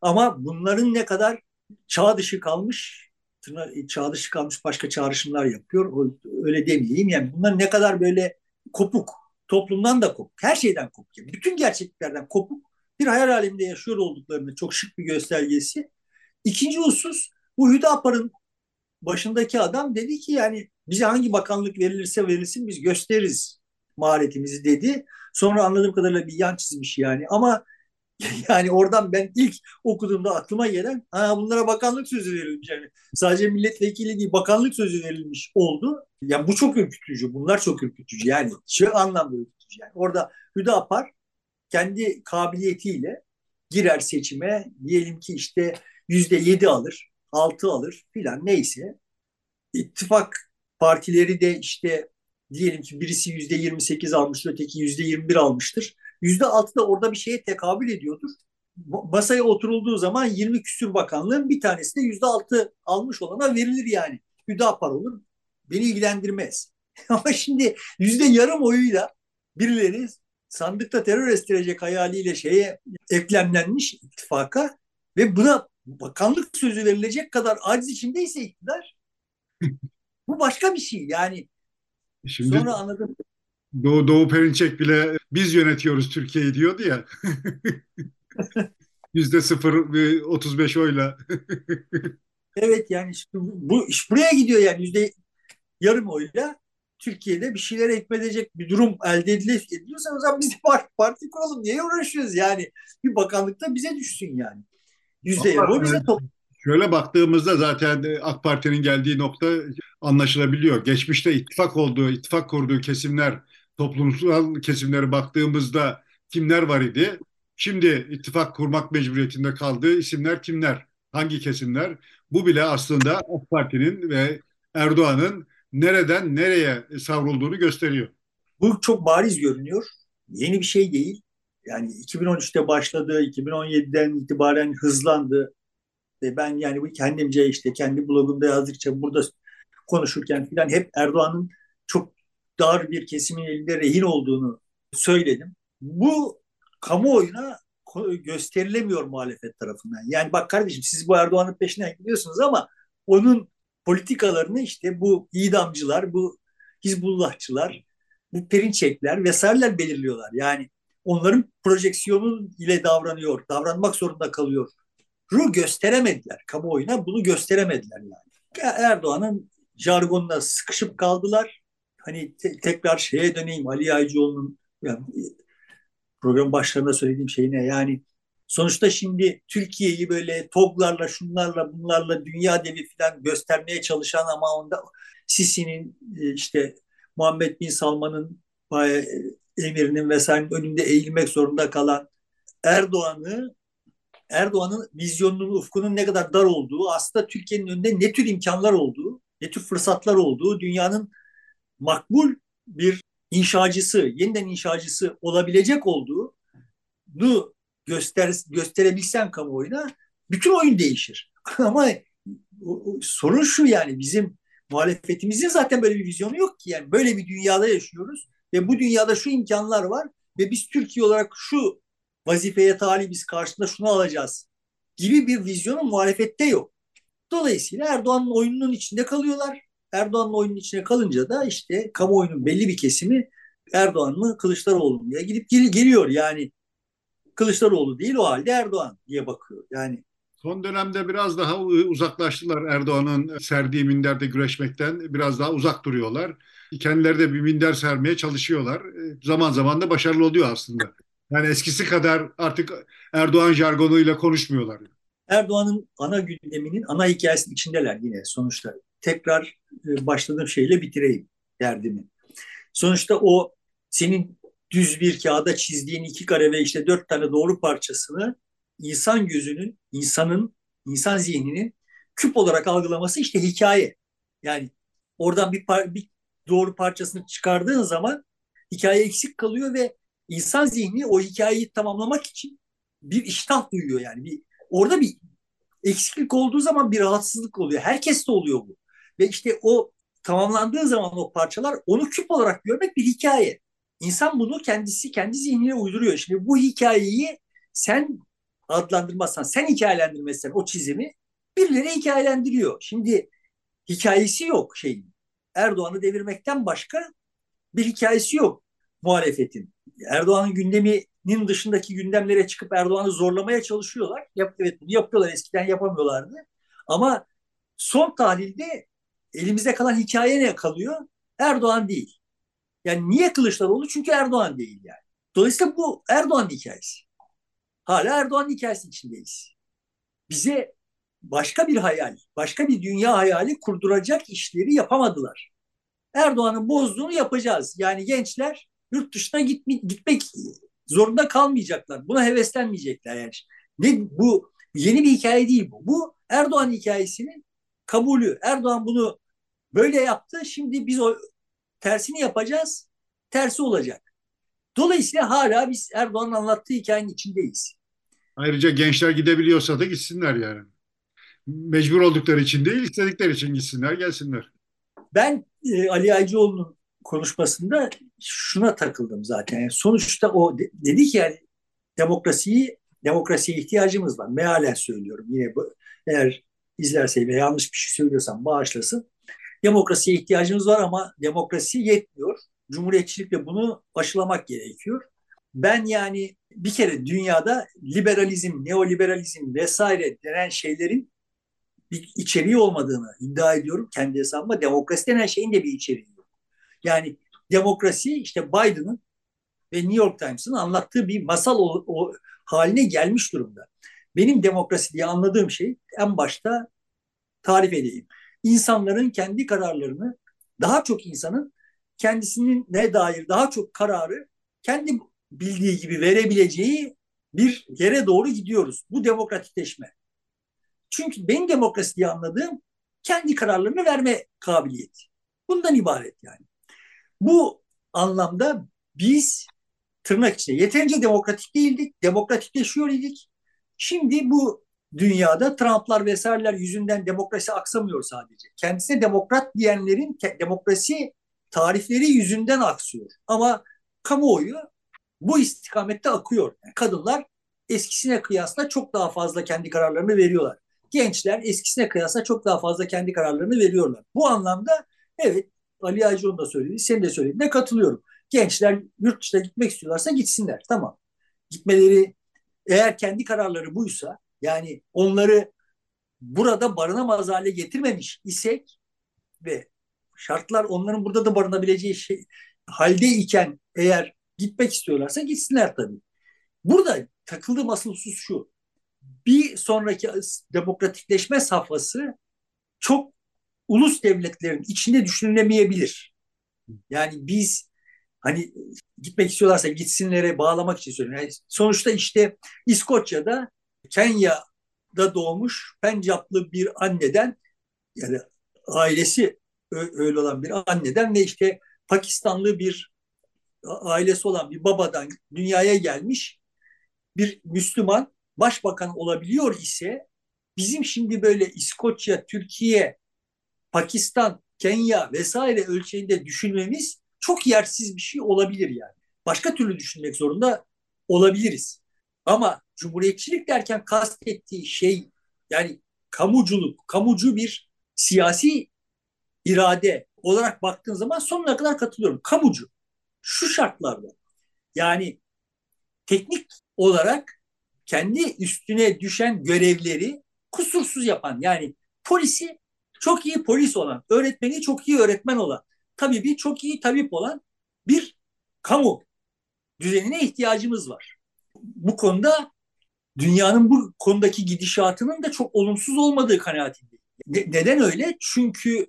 Ama bunların ne kadar çağ dışı kalmış çağ dışı kalmış başka çağrışımlar yapıyor. Öyle demeyeyim. Yani bunlar ne kadar böyle kopuk, toplumdan da kopuk, her şeyden kopuk. Yani bütün gerçekliklerden kopuk bir hayal aleminde yaşıyor olduklarını çok şık bir göstergesi. İkinci husus bu Hüdapar'ın başındaki adam dedi ki yani bize hangi bakanlık verilirse verilsin biz gösteririz maharetimizi dedi. Sonra anladığım kadarıyla bir yan çizmiş yani. Ama Yani oradan ben ilk okuduğumda aklıma gelen ha, bunlara bakanlık sözü verilmiş. Yani sadece milletvekili değil bakanlık sözü verilmiş oldu. Yani bu çok ürkütücü. Bunlar çok ürkütücü. Yani şu anlamda ürkütücü. Yani orada Hüdapar kendi kabiliyetiyle girer seçime diyelim ki işte yüzde yedi alır, altı alır filan neyse. İttifak partileri de işte diyelim ki birisi yüzde yirmi sekiz almıştır, öteki yüzde yirmi bir almıştır yüzde altı da orada bir şeye tekabül ediyordur. Masaya oturulduğu zaman 20 küsür bakanlığın bir tanesi de yüzde altı almış olana verilir yani. Hüdapar olur. Beni ilgilendirmez. Ama şimdi yüzde yarım oyuyla birileri sandıkta terör estirecek hayaliyle şeye eklemlenmiş ittifaka ve buna bakanlık sözü verilecek kadar aciz içindeyse iktidar bu başka bir şey. Yani Şimdi, sonra anladım. Doğu, Doğu Perinçek bile biz yönetiyoruz Türkiye'yi diyordu ya. Yüzde sıfır 35 oyla. evet yani işte bu iş buraya gidiyor yani yüzde yarım oyla Türkiye'de bir şeyler ekmedecek bir durum elde ediliyorsa o zaman biz de parti, parti kuralım. Niye uğraşıyoruz yani? Bir bakanlıkta bize düşsün yani. Yüzde yarım bize top. Şöyle baktığımızda zaten AK Parti'nin geldiği nokta anlaşılabiliyor. Geçmişte ittifak olduğu, ittifak kurduğu kesimler, toplumsal kesimlere baktığımızda kimler var idi? Şimdi ittifak kurmak mecburiyetinde kaldığı isimler kimler? Hangi kesimler? Bu bile aslında AK Parti'nin ve Erdoğan'ın nereden nereye savrulduğunu gösteriyor. Bu çok bariz görünüyor. Yeni bir şey değil. Yani 2013'te başladı, 2017'den itibaren hızlandı. Ve ben yani kendimce işte kendi blogumda yazdıkça burada konuşurken falan hep Erdoğan'ın çok dar bir kesimin elinde rehin olduğunu söyledim. Bu kamuoyuna gösterilemiyor muhalefet tarafından. Yani bak kardeşim siz bu Erdoğan'ın peşinden gidiyorsunuz ama onun politikalarını işte bu idamcılar, bu Hizbullahçılar, bu perinçekler vesaireler belirliyorlar. Yani onların projeksiyonu ile davranıyor, davranmak zorunda kalıyor. Ru gösteremediler kamuoyuna, bunu gösteremediler yani. Erdoğan'ın jargonuna sıkışıp kaldılar. Hani te- tekrar şeye döneyim Ali Yaycıoğlu'nun yani program başlarında söylediğim şey ne? Yani sonuçta şimdi Türkiye'yi böyle TOG'larla, şunlarla, bunlarla dünya devi falan göstermeye çalışan ama onda Sisi'nin e, işte Muhammed Bin Salman'ın e, emirinin vesairenin önünde eğilmek zorunda kalan Erdoğan'ı Erdoğan'ın vizyonunun, ufkunun ne kadar dar olduğu, aslında Türkiye'nin önünde ne tür imkanlar olduğu, ne tür fırsatlar olduğu, dünyanın makbul bir inşacısı, yeniden inşacısı olabilecek olduğunu göster, gösterebilsen kamuoyuna bütün oyun değişir. Ama sorun şu yani bizim muhalefetimizin zaten böyle bir vizyonu yok ki. Yani böyle bir dünyada yaşıyoruz ve bu dünyada şu imkanlar var ve biz Türkiye olarak şu vazifeye talibiz karşında şunu alacağız gibi bir vizyonun muhalefette yok. Dolayısıyla Erdoğan'ın oyununun içinde kalıyorlar. Erdoğan'ın oyunun içine kalınca da işte kamuoyunun belli bir kesimi Erdoğan mı Kılıçdaroğlu mu diye gidip gel geliyor. Yani Kılıçdaroğlu değil o halde Erdoğan diye bakıyor. Yani Son dönemde biraz daha uzaklaştılar Erdoğan'ın serdiği minderde güreşmekten biraz daha uzak duruyorlar. Kendileri de bir minder sermeye çalışıyorlar. E, zaman zaman da başarılı oluyor aslında. Yani eskisi kadar artık Erdoğan jargonuyla konuşmuyorlar. Erdoğan'ın ana gündeminin ana hikayesinin içindeler yine sonuçta. Tekrar e, başladığım şeyle bitireyim derdimi. Sonuçta o senin düz bir kağıda çizdiğin iki kare ve işte dört tane doğru parçasını insan gözünün, insanın, insan zihninin küp olarak algılaması işte hikaye. Yani oradan bir, par bir doğru parçasını çıkardığın zaman hikaye eksik kalıyor ve insan zihni o hikayeyi tamamlamak için bir iştah duyuyor yani. Bir, orada bir eksiklik olduğu zaman bir rahatsızlık oluyor. Herkeste oluyor bu. Ve işte o tamamlandığı zaman o parçalar onu küp olarak görmek bir hikaye. İnsan bunu kendisi kendi zihnine uyduruyor. Şimdi bu hikayeyi sen adlandırmazsan, sen hikayelendirmezsen o çizimi birileri hikayelendiriyor. Şimdi hikayesi yok şeyin. Erdoğan'ı devirmekten başka bir hikayesi yok muhalefetin. Erdoğan'ın gündeminin dışındaki gündemlere çıkıp Erdoğan'ı zorlamaya çalışıyorlar. Yap, evet bunu yapıyorlar eskiden yapamıyorlardı. Ama son tahlilde elimizde kalan hikaye ne kalıyor? Erdoğan değil. Yani niye Kılıçdaroğlu? Çünkü Erdoğan değil yani. Dolayısıyla bu Erdoğan hikayesi. Hala Erdoğan hikayesi içindeyiz. Bize başka bir hayal, başka bir dünya hayali kurduracak işleri yapamadılar. Erdoğan'ın bozduğunu yapacağız. Yani gençler yurt dışına gitme, gitmek zorunda kalmayacaklar. Buna heveslenmeyecekler yani. Ne bu yeni bir hikaye değil bu. Bu Erdoğan hikayesinin kabulü. Erdoğan bunu böyle yaptı. Şimdi biz o tersini yapacağız. Tersi olacak. Dolayısıyla hala biz Erdoğan'ın anlattığı hikayenin içindeyiz. Ayrıca gençler gidebiliyorsa da gitsinler yani. Mecbur oldukları için değil, istedikleri için gitsinler, gelsinler. Ben e, Ali Aycıoğlu'nun konuşmasında şuna takıldım zaten. Yani sonuçta o de, dedi ki yani demokrasiyi demokrasiye ihtiyacımız var. Mealen söylüyorum yine bu, eğer izlerse ve yanlış bir şey söylüyorsam bağışlasın. Demokrasiye ihtiyacımız var ama demokrasi yetmiyor. Cumhuriyetçilikle bunu aşılamak gerekiyor. Ben yani bir kere dünyada liberalizm, neoliberalizm vesaire denen şeylerin bir içeriği olmadığını iddia ediyorum kendi hesabıma. Demokrasi denen şeyin de bir içeriği yok. Yani demokrasi işte Biden'ın ve New York Times'ın anlattığı bir masal o, o haline gelmiş durumda. Benim demokrasi diye anladığım şey en başta tarif edeyim. İnsanların kendi kararlarını, daha çok insanın kendisinin ne dair daha çok kararı kendi bildiği gibi verebileceği bir yere doğru gidiyoruz. Bu demokratikleşme. Çünkü benim demokrasi diye anladığım kendi kararlarını verme kabiliyeti. Bundan ibaret yani. Bu anlamda biz tırnak içinde yeterince demokratik değildik, demokratikleşiyor idik. Şimdi bu dünyada Trump'lar vesaireler yüzünden demokrasi aksamıyor sadece. Kendisine demokrat diyenlerin demokrasi tarifleri yüzünden aksıyor. Ama kamuoyu bu istikamette akıyor. Yani kadınlar eskisine kıyasla çok daha fazla kendi kararlarını veriyorlar. Gençler eskisine kıyasla çok daha fazla kendi kararlarını veriyorlar. Bu anlamda evet Ali Aycıoğlu da söyledi, sen de söylediğine katılıyorum. Gençler yurt dışına gitmek istiyorlarsa gitsinler. Tamam. Gitmeleri eğer kendi kararları buysa yani onları burada barınamaz hale getirmemiş isek ve şartlar onların burada da barınabileceği şey halde iken eğer gitmek istiyorlarsa gitsinler tabii. Burada takıldığım asıl husus şu. Bir sonraki demokratikleşme safhası çok ulus devletlerin içinde düşünülemeyebilir. Yani biz hani gitmek istiyorlarsa gitsinlere bağlamak için söylüyorum. Yani sonuçta işte İskoçya'da Kenya'da doğmuş Pencaplı bir anneden yani ailesi öyle olan bir anneden ve işte Pakistanlı bir ailesi olan bir babadan dünyaya gelmiş bir Müslüman başbakan olabiliyor ise bizim şimdi böyle İskoçya, Türkiye, Pakistan, Kenya vesaire ölçeğinde düşünmemiz çok yersiz bir şey olabilir yani. Başka türlü düşünmek zorunda olabiliriz. Ama cumhuriyetçilik derken kastettiği şey yani kamuculuk, kamucu bir siyasi irade olarak baktığın zaman sonuna kadar katılıyorum. Kamucu. Şu şartlarda yani teknik olarak kendi üstüne düşen görevleri kusursuz yapan yani polisi çok iyi polis olan, öğretmeni çok iyi öğretmen olan, tabibi çok iyi tabip olan bir kamu düzenine ihtiyacımız var. Bu konuda dünyanın bu konudaki gidişatının da çok olumsuz olmadığı kanaatindeyim. Ne, neden öyle? Çünkü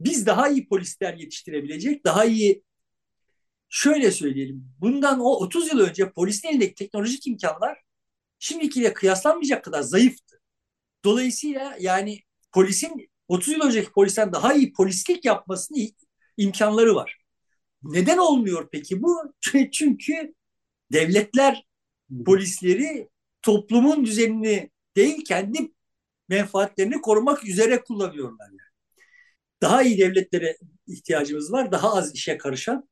biz daha iyi polisler yetiştirebilecek, daha iyi şöyle söyleyelim. Bundan o 30 yıl önce polisin elindeki teknolojik imkanlar şimdikiyle kıyaslanmayacak kadar zayıftı. Dolayısıyla yani polisin 30 yıl önceki polisten daha iyi polislik yapmasının imkanları var. Neden olmuyor peki bu? Çünkü devletler polisleri toplumun düzenini değil kendi menfaatlerini korumak üzere kullanıyorlar. Yani. Daha iyi devletlere ihtiyacımız var. Daha az işe karışan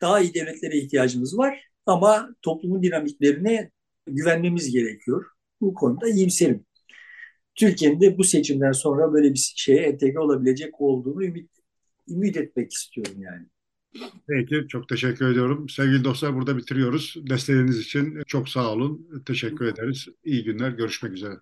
daha iyi devletlere ihtiyacımız var. Ama toplumun dinamiklerine güvenmemiz gerekiyor. Bu konuda iyimserim. Türkiye'nin de bu seçimden sonra böyle bir şeye entegre olabilecek olduğunu ümit, ümit etmek istiyorum yani. Peki, çok teşekkür ediyorum. Sevgili dostlar burada bitiriyoruz. Desteğiniz için çok sağ olun. Teşekkür ederiz. İyi günler, görüşmek üzere.